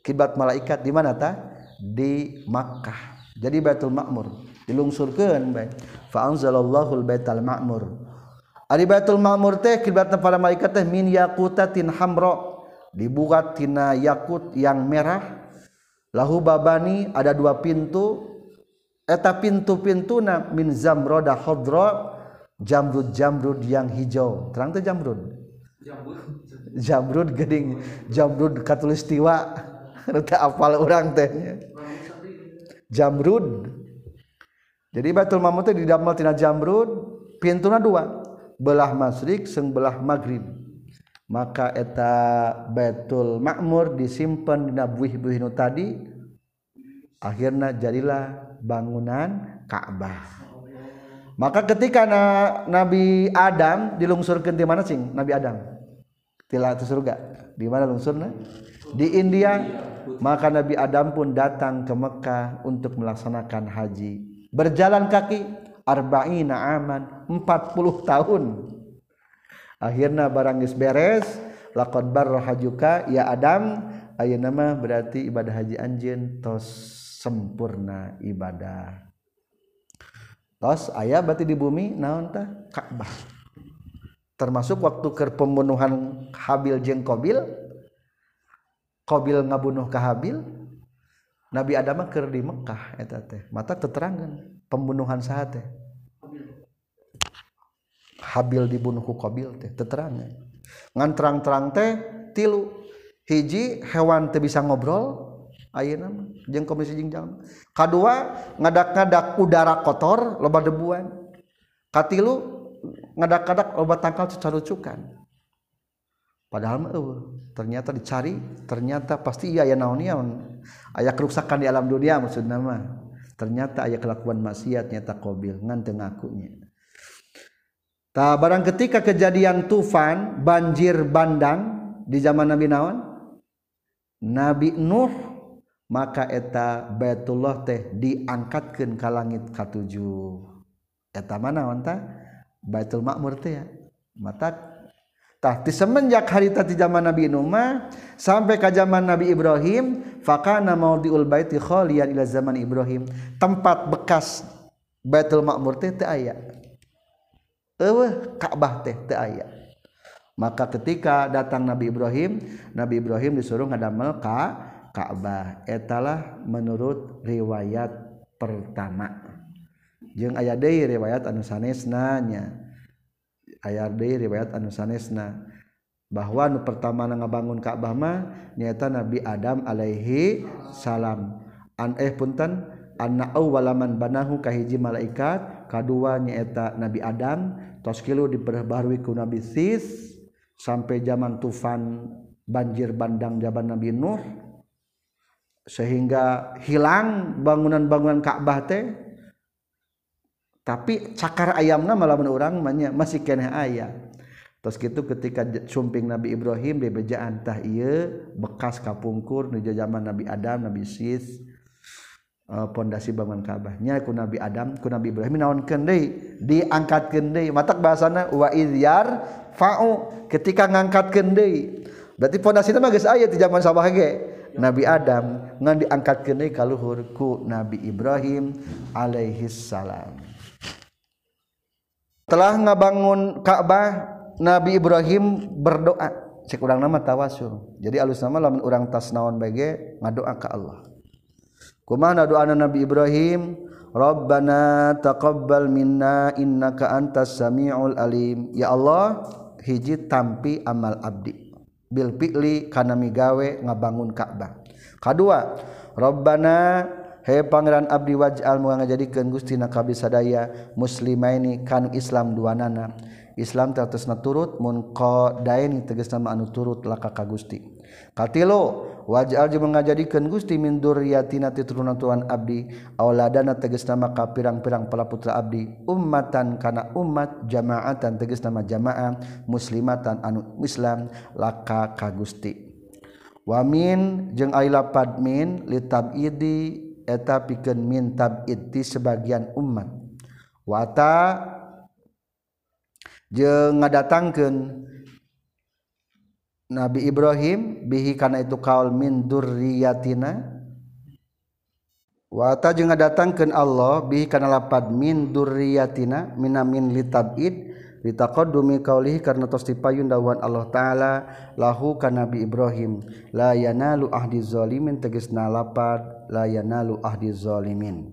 [SPEAKER 1] kibat malaikat di mana ta? Di Makkah. Jadi baitul makmur dilungsurkan baik fa anzalallahu baital ma'mur ari baitul ma'mur teh kiblatna para malaikat teh min yaqutatin hamra. Dibuat tina yakut yang merah. Lahu babani ada dua pintu. Eta pintu-pintuna min zamroda khadra jamrud jamrud yang hijau. Terang tuh jamrud. Jamrud geding. Jamrud katulistiwa. Teu apal urang teh jamrud. Jadi batul mamut teh didamel tina jamrud pintuna dua. Belah masrik seng belah maghrib. Maka eta Betul Makmur disimpan dina buih-buih nu tadi. Akhirnya jadilah bangunan Ka'bah maka ketika na, Nabi Adam dilungsurkan di mana sing Nabi Adam. Tila itu surga. Di mana lungsurna di India. Maka Nabi Adam pun datang ke Mekah untuk melaksanakan haji. Berjalan kaki arba'ina aman 40 tahun. Akhirnya barang geus beres. Laqad barra hajuka ya Adam. Aya nama berarti ibadah haji anjeun tos sempurna ibadah tos ayah berarti di bumi naon tah? Ka'bah. Termasuk waktu ke pembunuhan Habil jeng Qabil. Qabil ngabunuh ka Habil Nabi Adam keur di Mekah eta teh. Mata keterangan pembunuhan saha teh. Habil dibunuh ku Qabil teh keterangan ngan terang-terang teh tilu hiji hewan teh bisa ngobrol ayeuna mah jeung komisi jeung jalma kadua ngadak-ngadak udara kotor loba debuan. Katilu ngadak-ngadak loba tangkal cucarucukan. Padahal mah ternyata dicari ternyata pasti iya ya naon naon. Aya kerusakan di alam dunia maksudna mah. Ternyata aya kelakuan maksiat nyata qabil ngan teu ngakunya. Ta barang ketika kejadian tufan banjir bandang di zaman Nabi naon? Nabi Nuh maka eta Baitullah teh diangkatkeun ka langit katujuh. Eta mana ta Baitul Makmur teh ya. Mata semenjak hari tadi zaman Nabi Numa sampai ke zaman Nabi Ibrahim fakana mau diulbaiti kholian ila zaman Ibrahim. Tempat bekas Baitul Makmur teh teu aya. Eueuh Ka'bah teh teu aya. Maka ketika datang Nabi Ibrahim Nabi Ibrahim disuruh ngadamel ka Ka'bah etalah menurut riwayat pertama. Jeung aya deui riwayat anu sanesna nya. Aya deui riwayat anu sanesna. Bahwa nu pertama ngabangun Ka'bah mah nyaeta Nabi Adam alaihi salam. An eh punten. Anna awwalaman banahu kahiji malaikat kadua nyaeta Nabi Adam. Tos kilu diperbaharui ku Nabi Sis. Sampai zaman tufan banjir bandang zaman Nabi Nuh. sehingga hilang bangunan-bangunan Ka'bah teh. Tapi cakar ayamnya malah orang banyak masih kena ayam terus gitu ketika sumping Nabi Ibrahim di bejaan tah iya bekas kapungkur nuju zaman Nabi Adam Nabi Sis eh, pondasi bangun Ka'bahnya ku Nabi Adam ku Nabi Ibrahim naon deui? Diangkatkeun deui. Matak bahasana wa idyar fa'u ketika ngangkatkeun deui. Berarti pondasi mah geus aya di zaman sahabat ge. Nabi Adam ngan diangkat kene ka luhur ku Nabi Ibrahim alaihi salam. Telah ngabangun Ka'bah Nabi Ibrahim berdoa. Cek urang nama tawasul jadi alus nama lamun urang tasnaon bage ngadoa ka Allah. Kumaha doa Nabi Ibrahim? Rabbana taqabbal minna innaka antas samiul alim. Ya Allah hiji tampi amal abdi. Bil Pili kanami gawe ngabangun Ka'bah. Kedua Robbana he Pangeran Abdi Wajal mu ngajadikeun Gusti na kabdi sadaya muslimaini kanu Islam duanana. Islam tetes turut mun qadaini tegas nama anu turut laka ka Gusti. Katilu wajal Alji mengajadikan Gusti minduryatinati turunan Tuhan Abdi. Auladana teges nama ka pirang-pirang pela putra Abdi. Umatan kana umat jamaatan teges nama jamaah muslimatan anu Islam. Laka ka Gusti. Wamin jeung aila padmin litab idi eta pikeun min tab sebagian umat wata jeung ngadatangkeun Nabi Ibrahim bihi kana itu kaul min durriyatina wa ta jeung ngadatangkeun Allah bihi kana lapad min durriyatina mina min litabid litaqaddumi qaulihi karena tos dipayun dawuhan Allah taala lahu kana Nabi Ibrahim. La yanalu ahdi zalimin tegasna lapad la yanalu ahdi zalimin.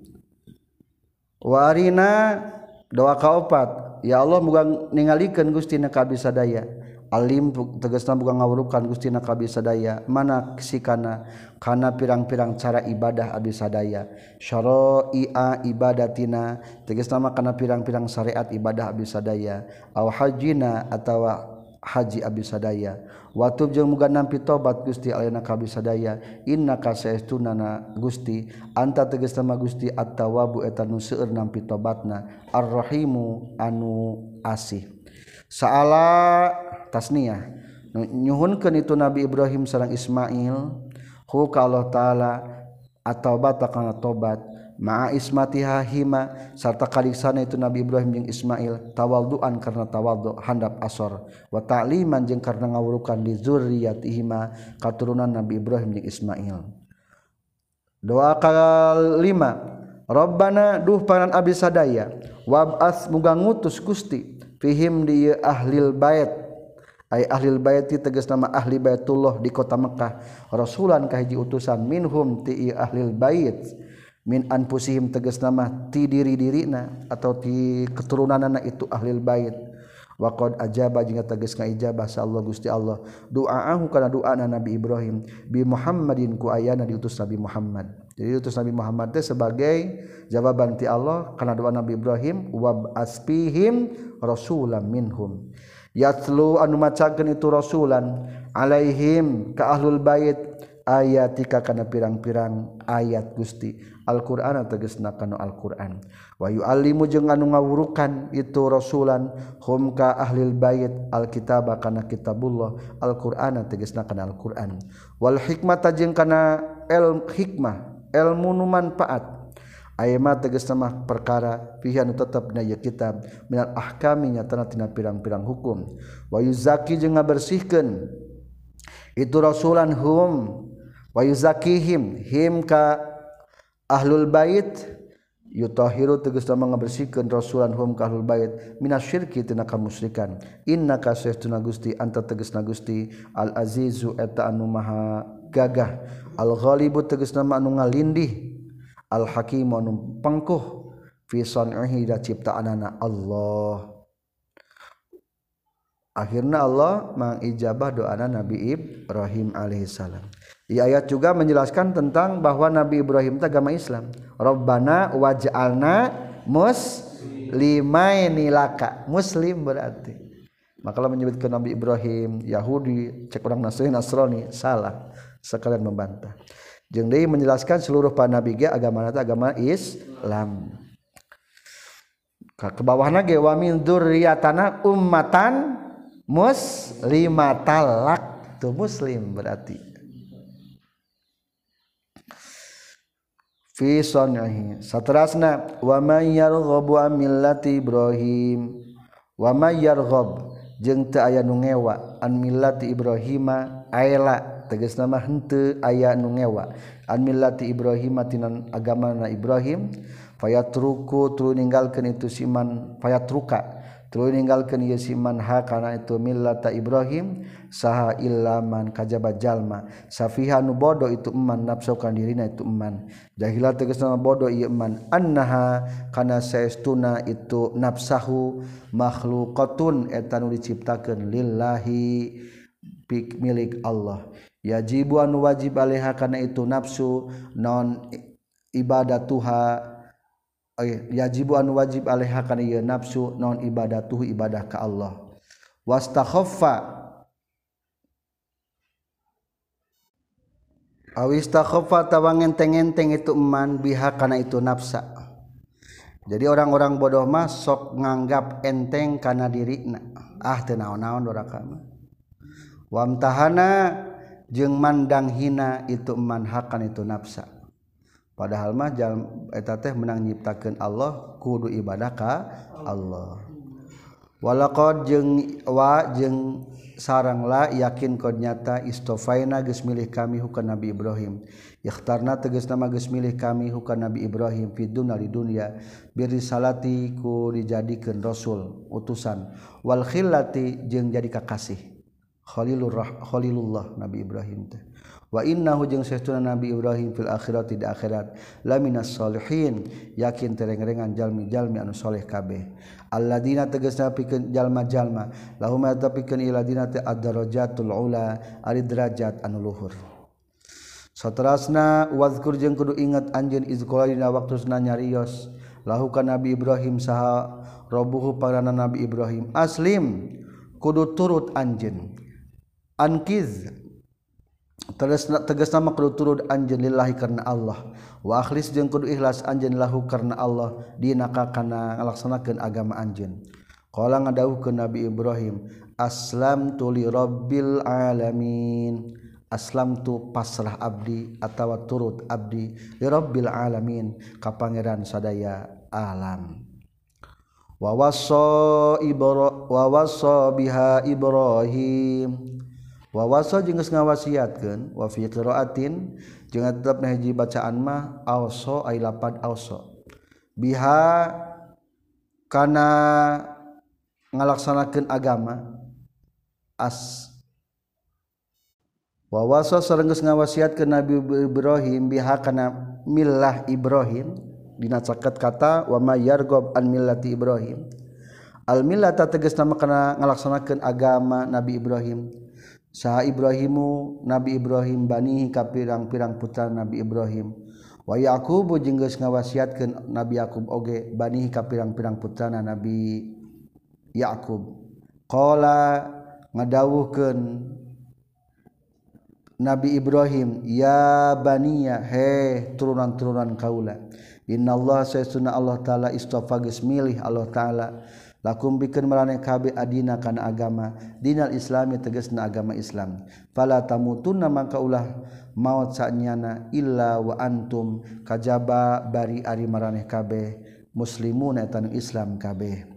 [SPEAKER 1] Wa arina doa kaopat ya Allah muga ningalikeun Gusti na kabisa daya Alim tegesna bukan ngawurukan Gustina kabis sadaya mana sikana? Kana pirang-pirang cara ibadah abdi sadaya syara'i'a ibadatina. Tegesna mah kana pirang-pirang syariat ibadah abdi sadaya aw hajina atawa haji abdi sadaya watub jeung muga nampi tobat Gusti alena kabisadaya sadaya inna kasaestunana Gusti. Anta tegesna mah Gusti at-tawwabu eta nu seueur nampi tobatna. Ar-rahimu anu asih. Saala tasniyah nyuhunkan itu Nabi Ibrahim sarang Ismail hu ka Allah taala at-taubat kana tobat ma'a ismatiha hima sarta kaliksana itu Nabi Ibrahim jeung Ismail tawadduan karena tawaddu handap asor wa ta'liman jeung karena ngawurukan di zurriyatihima katurunan Nabi Ibrahim jeung Ismail. Doa kalima Rabbana duh panan abdi sadaya wab'ats muga ngutus Gusti fihim di ahlil bait. ay ahlil bayti tegas nama ahli baitullah di kota Mekkah. Rasulan kahiji utusan minhum ti ahlil bait min anfusihim tegas nama ti diri dirina atau ti keturunanana itu ahlil bait wa qad ajaba jeung tegas ngaijabah sa Allah Gusti Allah. Duaahu kana doana Nabi Ibrahim. Bi Muhammadin ku ayana diutus Nabi Muhammad. Jadi diutus Nabi Muhammad teh sebagai jawaban ti Allah kana doa Nabi Ibrahim wa asfihim rasulam minhum. yatlu anu macakeun itu rasulan alaihim ka ahlul bait ayatika kana pirang-pirang ayat Gusti. Al-Qur'an tegasna kana Al-Qur'an. Wa yu'allimu jeung anu ngawurukan itu rasulan hum ka ahlil bait alkitaba kana kitabullah. Al-Qur'an tegasna kana Al-Qur'an. Wal hikmata jeung kana el hikmah ilmu nu manfaat. Ayat tegas nama perkara pihak tetap naya kita minat kitab minal ahkami tina pirang-pirang hukum. Wa zaki jengah bersihkan itu rasulan hum. Wa zaki him. Ka ahlul bait. Yutahiru tegas nama ngabersihkan rasulan hum ka ahlul bait. Minasyirki tina Inna kasih sayyiduna gusti anta tegas nagusti al azizu eta anu maha gagah. Al ghalibu tegas nama anu ngalindih. Al-hakim pengkuh ciptaan anak Allah. Akhirnya Allah mengijabah doa Nabi Ibrahim alaihissalam di ayat juga menjelaskan tentang bahwa Nabi Ibrahim itu agama Islam. Robbana waj'alna muslimainilaka muslim berarti. Maka kalau menyebutkan Nabi Ibrahim Yahudi cek orang Nasrani Nasrani salah. Sekalian membantah jeung deui menjelaskan seluruh para nabi ge agama agama Islam. Ke bawahna ge wa min dzurriyyatana ummatan muslimatalak tuh muslim berarti. Fi sunnihi satrasna wa may yarghabu millati ibrahim. Wa may yarghab. Jeung teu aya nu ngewa an millati ibrahima aela teges nama henteu aya nungewa anmilati Ibrahimatinan agama na Ibrahim fayatruku tuluy ninggalkeun itu siman fayatruka. Tulu ninggalkeun ieu siman ha kana itu millata Ibrahim saha illaman kajaba jalma. Safiha nu bodo itu eman nafsukan dirina itu eman. Jahila tegasna bodo ieu eman annaha kana saestuna itu nafsahu makhluqatun eta nu diciptakeun lillahi milik Allah. yajibu anu wajib alaiha kana itu nafsu non ibadatuha eh, yajibu anu wajib alaiha kana ieu nafsu non ibadatuhu ibadah ka Allah. Wastakhaffa. Awistakhaffa tawang enteng-enteng itu eman biha kana itu nafsa jadi orang-orang bodoh mah sok nganggap enteng kana dirina. Ah teu naon-naon doraka mah. Wamtahana jeung mandang hina itu manhakan itu nafsa. Padahal mah eta teh menang nyiptakeun Allah kudu ibadah ka Allah. Walaqad jeung wa jeung sarang la yakin kod nyata istofaina geus milih kami hukana Nabi Ibrahim. Ikhtarna tegas nama geus milih kami hukana Nabi Ibrahim fid dunya di dunya birisalati ku dijadikeun rasul utusan. Wal khillati jeung jadi kakasih Khalilur Rah Khalilullah Nabi Ibrahim teh. Wa innahu jeung saestuna Nabi Ibrahim fil akhirati di akhirat laminas salihin yakin tereng-rengan jalmi-jalmi anu saleh kabeh. Alladzina tegasna pikeun jalma-jalma lahum atapikeun iladina teh ad-darajatul ula ari derajat anu luhur. Satrasna wazkur jeung kudu ingat anjeun izqala dina waktusna nyarios. Lahu Nabi Ibrahim saha robuhu parana Nabi Ibrahim aslim kudu turut anjeun. ankiz. Terus tegas nama kudu turun anjeun lillahi karena Allah. Wa akhlis jeung kudu ikhlas anjeun lahu karena Allah. Dina kana ngalaksanakeun agama anjeun. Qala ngadawuhkeun Nabi Ibrahim aslam tu li rabbil alamin. Aslam tu pasrah abdi atawa turut abdi li rabbil alamin ka pangeran sadaya alam. Wa wasa ibra wa wasa biha ibrahim. wawaso jeung geus ngawasiatkeun wa fi qiraatin jeung tetep hiji bacaan mah auso ai lapad auso biha kana ngalaksanakeun agama as wawaso sareng geus ngawasiatkeun Nabi Ibrahim biha kana millah Ibrahim dina caket kata wa mayargob an millati Ibrahim. Al millata tegas nama kana ngalaksanakeun agama Nabi Ibrahim. sah Ibrahimu Nabi Ibrahim Banihi ka pirang-pirang putra Nabi Ibrahim. Wa Yaqubu jengges ngawasiatkeun Nabi Yakub oge Banihi ka pirang-pirang putrana Nabi Yakub qala ngadawuhkeun Nabi Ibrahim ya baniya he turunan-turunan kaula Inna Allah sayasuna Allah Ta'ala istofa milih Allah Ta'ala. lakum bikin meraneh kabe adina kana agama. Dinal islami tegasna agama islam. Fala tamutunna maka ulah maut sa'nyana illa wa antum kajaba bari ari maraneh kabe. Muslimun etan islam kabe.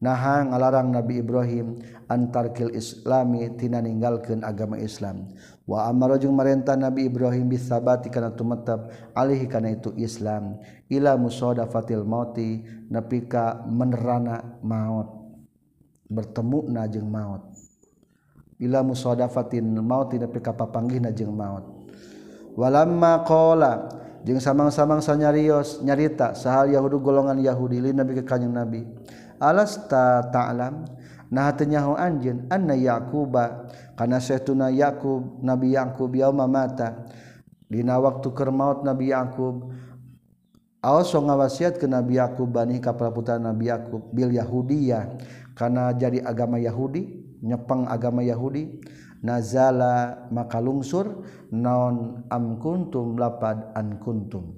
[SPEAKER 1] Naha ngalarang nabi ibrahim antarkil islami tina ninggalkeun agama islam. Wa amara jeung marentah Nabi Ibrahim bisabati kana tumetep alih kana itu Islam ila musadafatil mauti nepi ka menerana maut bertemu na jeung maut. Ila musadafatin mauti nepi ka papanggihna jeung maut. Walamma qala samang-samangsa nyarios nyarita sahal Yahudu golongan Yahudi nabi ke kanyang nabi alas ta ta'lam? Nah nyahu anjeun anna yaquba karena Syekhuna Yakub Nabi Yakub yauma mata dina waktu keur maut Nabi Yakub Aos ngawasiat ke Nabi Yakub bani kapraputan Nabi Yakub bil Yahudiyah. Karena jadi agama Yahudi nyepeng agama Yahudi nazala maka lungsur naon am kuntum lapad an kuntum.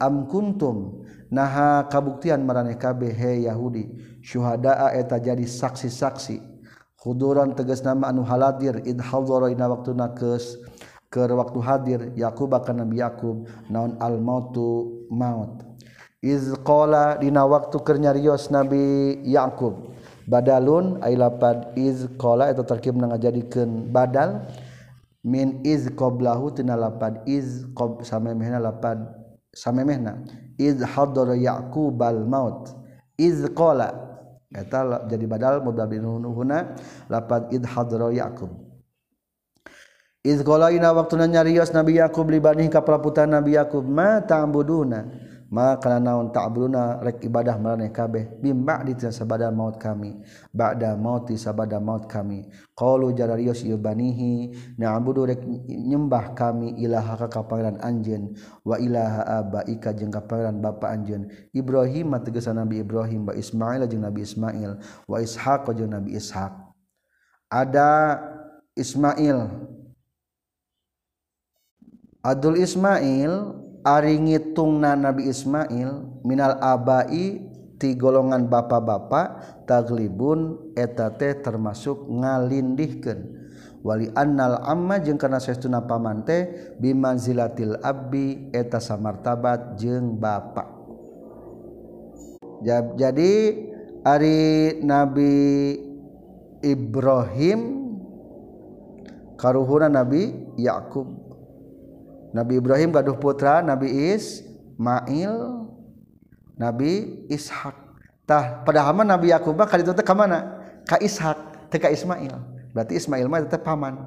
[SPEAKER 1] Am kuntum naha kabuktian maraneh kabeh he Yahudi syuhada eta jadi saksi-saksi. Khuduron teges nama anu haladir. Id hadzaraina waktu nakes ke waktu hadir Yakub akan Nabi Yakub naon al mautu maut. Iz qala dina waktu keur nyarios Nabi Yakub. Badalun ai lapad iz qala eta tarkib ngajadikeun badal. Min iz qablahu tina lapad iz qab samemehna lapad samemehna. Iz hadara Yakub al maut. Iz qala eta jadi badal mudhaf bin nuhuna lapad id hadra yaqub iz qalaina waqtuna nyarios nabi yaqub li bani ka praputan nabi yaqub ma ta'buduna? maka naon ta'buduna rek ibadah maraneh kabeh. Bimba di sabada maut kami. Ba'da mauti sabada maut kami. Qalu jararios yubanihi na'budu rek nyembah kami ilaha ka kapangeran anjeun wa ilaha abaika jeung kapangeran bapa anjeun. Ibrahim tegesa Nabi Ibrahim wa Ismail jeung Nabi Ismail wa Ishaq jeung Nabi Ishaq. Ada Ismail. Adul Ismail ari ngitungna Nabi Ismail minal abai ti golongan bapak-bapak taglibun eta teh termasuk ngalindihkeun. Wali annal amma jeung kana saestuna paman teh bimanzilatil abbi eta samartabat jeung bapak jadi ari Nabi Ibrahim karuhuna Nabi Yakub. Nabi Ibrahim gaduh putra Nabi Ismail Nabi Ishak. Tah padahal mah Nabi Yakub kali itu ke mana? Ka Ishak teh ka Ismail. Berarti Ismail mah teh paman.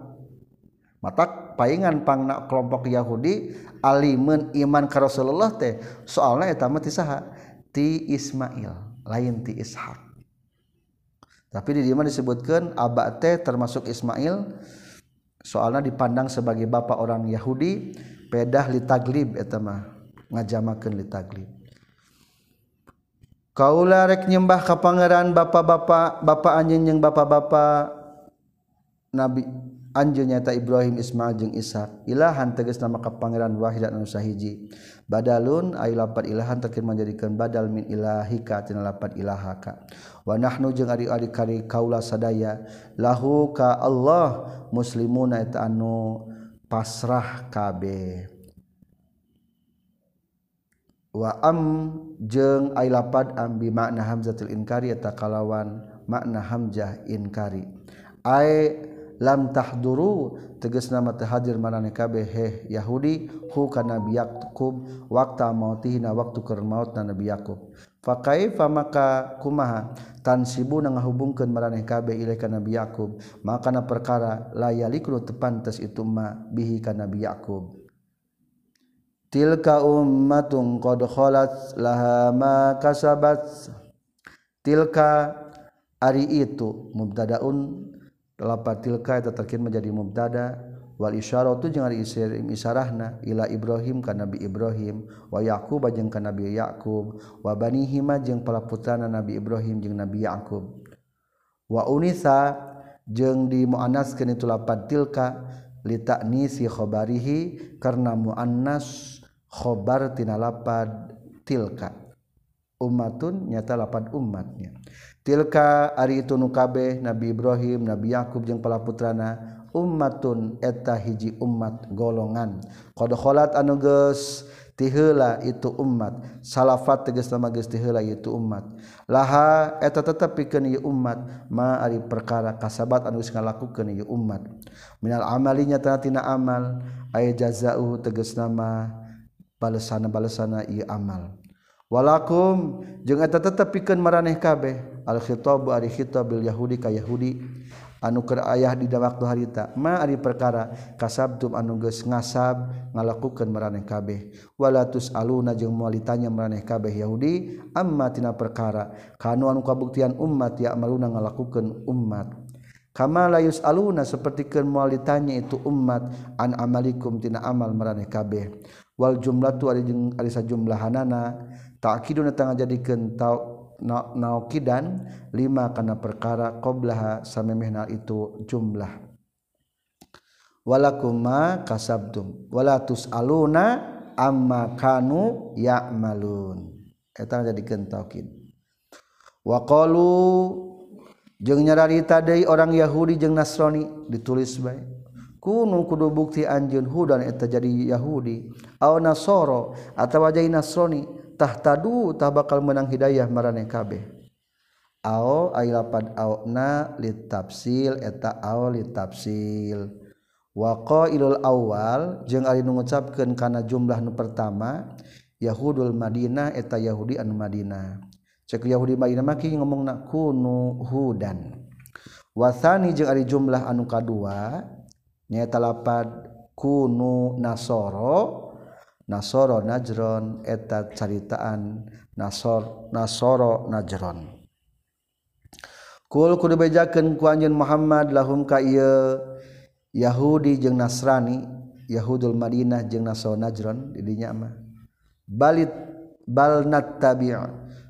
[SPEAKER 1] Matak paingan pangna kelompok Yahudi alimun iman ka Rasulullah teh soalnya eta mah ti saha? Ti Ismail lain ti Ishak. Tapi di mana disebutkan abak teh termasuk Ismail soalnya dipandang sebagai bapak orang Yahudi pedah litaglib eta mah ngajamakeun litaglib Kaula rek nyembah ka pangeran bapak-bapak, bapak anjing yang bapak-bapak Nabi anjeun nyata Ibrahim Ismail jeung Ishak ilahan tegas nama ka pangeran wahid anu sahiji. Badalun ay lapat ilahan terkin menjadikan badal min ilahika tina lapat ilahaka. Wa nahnu jeung ari-ari kari kaula sadaya lahu ka Allah muslimuna eta anu pasrah kabeh wa am jeung ay lapat ambi makna hamzatul inkari eta kalawan makna hamzah inkari. Ay lam tahduru tegas nama terhadir manane kabeh heh Yahudi hu kana Nabi Yakub waktu mautihina waktu keur mautna Nabi Yakub. Fa maka kumaha? Tansibu ngahubungkeun maraneh kabeh ilaih ka Nabi Yakub. Maka na perkara la yalikru tepantes itu ma bihi ka Nabi Yakub. Tilka ummatun qad khalat laha ma kasabat. Tilka ari itu mubtadaun lapat tilka eta terkin menjadi mubtada. Wal isyaratu jeung ari isim isarahna ila Ibrahim ka Nabi Ibrahim. Wa Yaqub jeung ka Nabi Yaqub. Wa banihi ma jeung para putrana Nabi Ibrahim jeung Nabi Yaqub. Wa unisa jeung di muannaskeun itu lapat tilka. Li ta'nisi khabarihi karena muannas khobar tina lapad tilka. Ummatun nyata lapad umatnya tilka ari itu nukabeh Nabi Ibrahim Nabi Yakub jeung palaputrana ummatun eta hiji umat golongan. Qad kholat anu geus tiheula itu umat salafat tegas nama geus tiheula itu umat laha eta tetep pikeun ieu umat ma ari perkara kasabat anu geus ngalakukeun ieu umat minal amalinya tana tina amal aya jazaa'u tegas nama balesana-balesana ieu amal. Walakum jeung eta tetep pikeun maraneh kabeh. al-khitab ari khitab bil yahudi ka yahudi. Anu keur ayah di waktu harita. Ma ari perkara kasabtum anu geus ngasab ngalakukeun maraneh kabeh. Wala tusaluna jeung moal ditanya maraneh kabeh yahudi amma tina perkara kanu anu kabuktian ummat ya maluna ngalakukeun ummat. Kama la yusaluna sapertikeun moal ditanya itu ummat an amalikum tina amal maraneh kabeh. Wal jumlatu ari jeung ari sajumlahanana ta'kiduna tangajadikeun tau naokidan lima kana perkara qoblaha samemehna itu jumlah. Walakum ma kasabtum wala amma kanu ya'malun. Eta jadikeun taukid wa qalu jeung nyararita deui orang Yahudi jeung Nasrani ditulis bae kunu kudu bukti anjeun hudan eta jadi Yahudi aw nasoro atawa jadi Nasrani tahtadu tah bakal menang hidayah marane kabeh. Ao ay lapad aona litafsil eta ao litafsil wa qailul awal jeung ari nu ngucapkeun kana jumlah nu pertama yahudul madinah eta yahudi anu madinah. Cek yahudi madinah maki ngomongna kunu hudan. Wasani jeung ari jumlah anu kadua nyaeta lapad kunu nasoro nasoro najron eta caritaan nasor nasoro najron. Kul kudu bejakeun ku anjeun Muhammad lahum ka ieu Yahudi jeung Nasrani Yahudul Madinah jeung Nasoro Najron di dinya mah. Balit bal nattabi'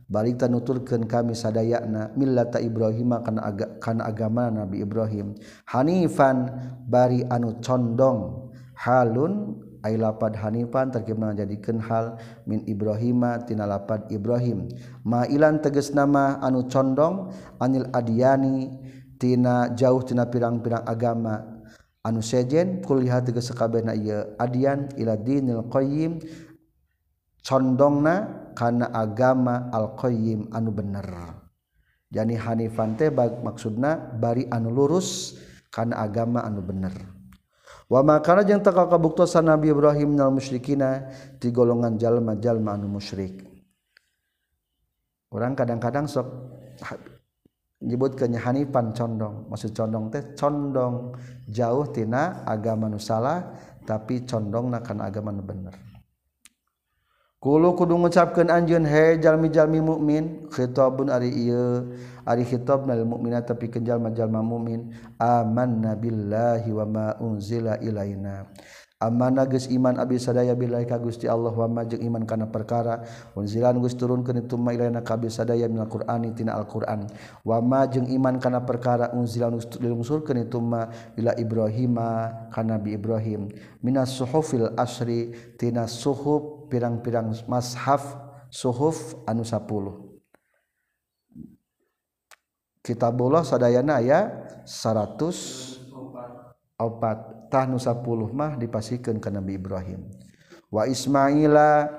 [SPEAKER 1] balik tanuturkeun kami sadayana millata Ibrahim kana aga, kana agama Nabi Ibrahim. Hanifan bari anu condong halun ay lapad Hanifan terkibna jadikan hal min Ibrahima tina lapad Ibrahim. Mailan teges nama anu condong anil adiani tina jauh tina pirang-pirang agama. Anu sejen kulihat teges sakabehna ieu adian ila dinil qayyim condongna kana agama al qayyim anu bener. Jadi Hanifan teh maksudna bari anu lurus kana agama anu bener. wamakana jeung takal kabuktosan Nabi Ibrahim nal musyrikina ti golongan jalma-jalma anu musyrik. Orang kadang-kadang sok nyebut Hanifan condong. Maksud condong teh condong jauh tina agama nu salah tapi condong nakan agama nu bener. Kulu kudu ngucapkeun anjun he jalmi-jalmi mukmin khitabun ari ieu. ari khitabnal mu'mina tapi kenjal majalma mu'min. Amanna billahi wa ma unzila ilaina. Amana geus iman abdi sadaya billahi ka Gusti Allah wa ma jeung iman kana perkara. Unzilan geus turunkeun itu ma ilaina ka abdi sadaya minal Qur'ani tina Al-Qur'an. Wa ma jeung iman kana perkara unzilan geus dilungsurkeun itu ma ila Ibrahima ka Nabi Ibrahim. Minas suhufil asri tina suhuf pirang-pirang mashaf suhuf anu 10 kitabullah sadayana aya 104 tah nu 10 mah dipasikeun ka Nabi Ibrahim. Wa Ismaila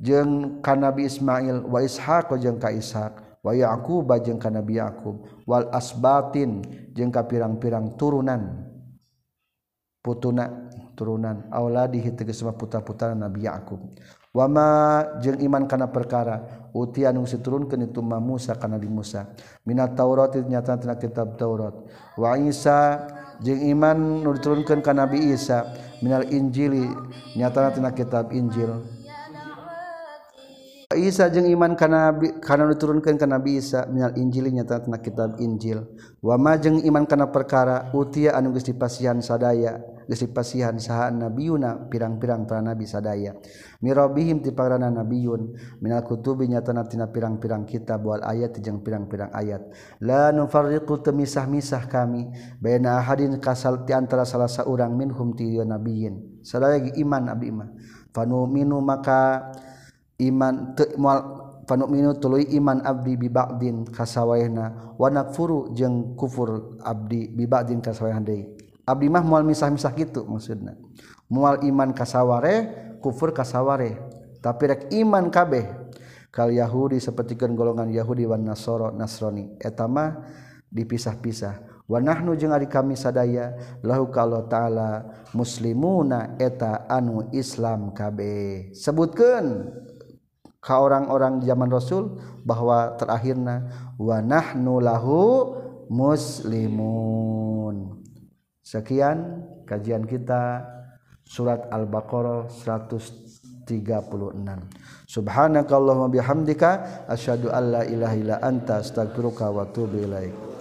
[SPEAKER 1] jeung ka Nabi Ismail wa Ishaq jeung ka Ishaq wa Yaqub jeung ka Nabi Yaqub wal asbatin jeung ka pirang-pirang turunan. Putuna turunan auladihi tegas putra-putra Nabi Yaqub. wama jeung iman kana perkara utian nu siturunkeun itu ma Musa kana di Musa. Minat Taurat nyata tina kitab Taurat. Wa Isa jeung iman nu diturunkeun ka Nabi Isa. Minal Injili nyata tina kitab Injil. Isa jeung iman kana kana diturunkeun ka Nabi Isa. Minal Injili nyata tina kitab Injil. Wama jeung iman kana perkara utia anu geus dipasihan sadaya. disipasihan saha nabiuna pirang-pirang para nabi sadaya. Mirobihim tiparana nabiun minal kutubi nyatana tina pirang-pirang kitab wal ayat jeung pirang-pirang ayat. La nufarriqu temisah-misah kami baina ahadin kasal ti antara salah saurang minhum ti nabiyin sadaya iman abdi iman. Fanu minu maka iman te, mual, panuk minu tuluy iman abdi bibakdin kasawayna wanak furu jeng kufur abdi bibakdin kasawayna deui Abdi mah mual misah-misah gitu maksudna. Mual iman kasaware kufur kasaware. Tapi rek iman kabeh. Kal Yahudi sapertikeun golongan Yahudi wan Nasoro Nasrani. Eta mah dipisah-pisah. Wa nahnu jeung ari kami sadaya lahu kalau taala muslimuna eta anu Islam kabeh. Sebutkeun ka orang-orang zaman Rasul bahwa terakhirna wa nahnu lahu muslimun. Sekian kajian kita surat Al-Baqarah 136. Subhanakallahumma bihamdika asyhadu an la ilaha illa anta astaghfiruka wa atubu ilaika.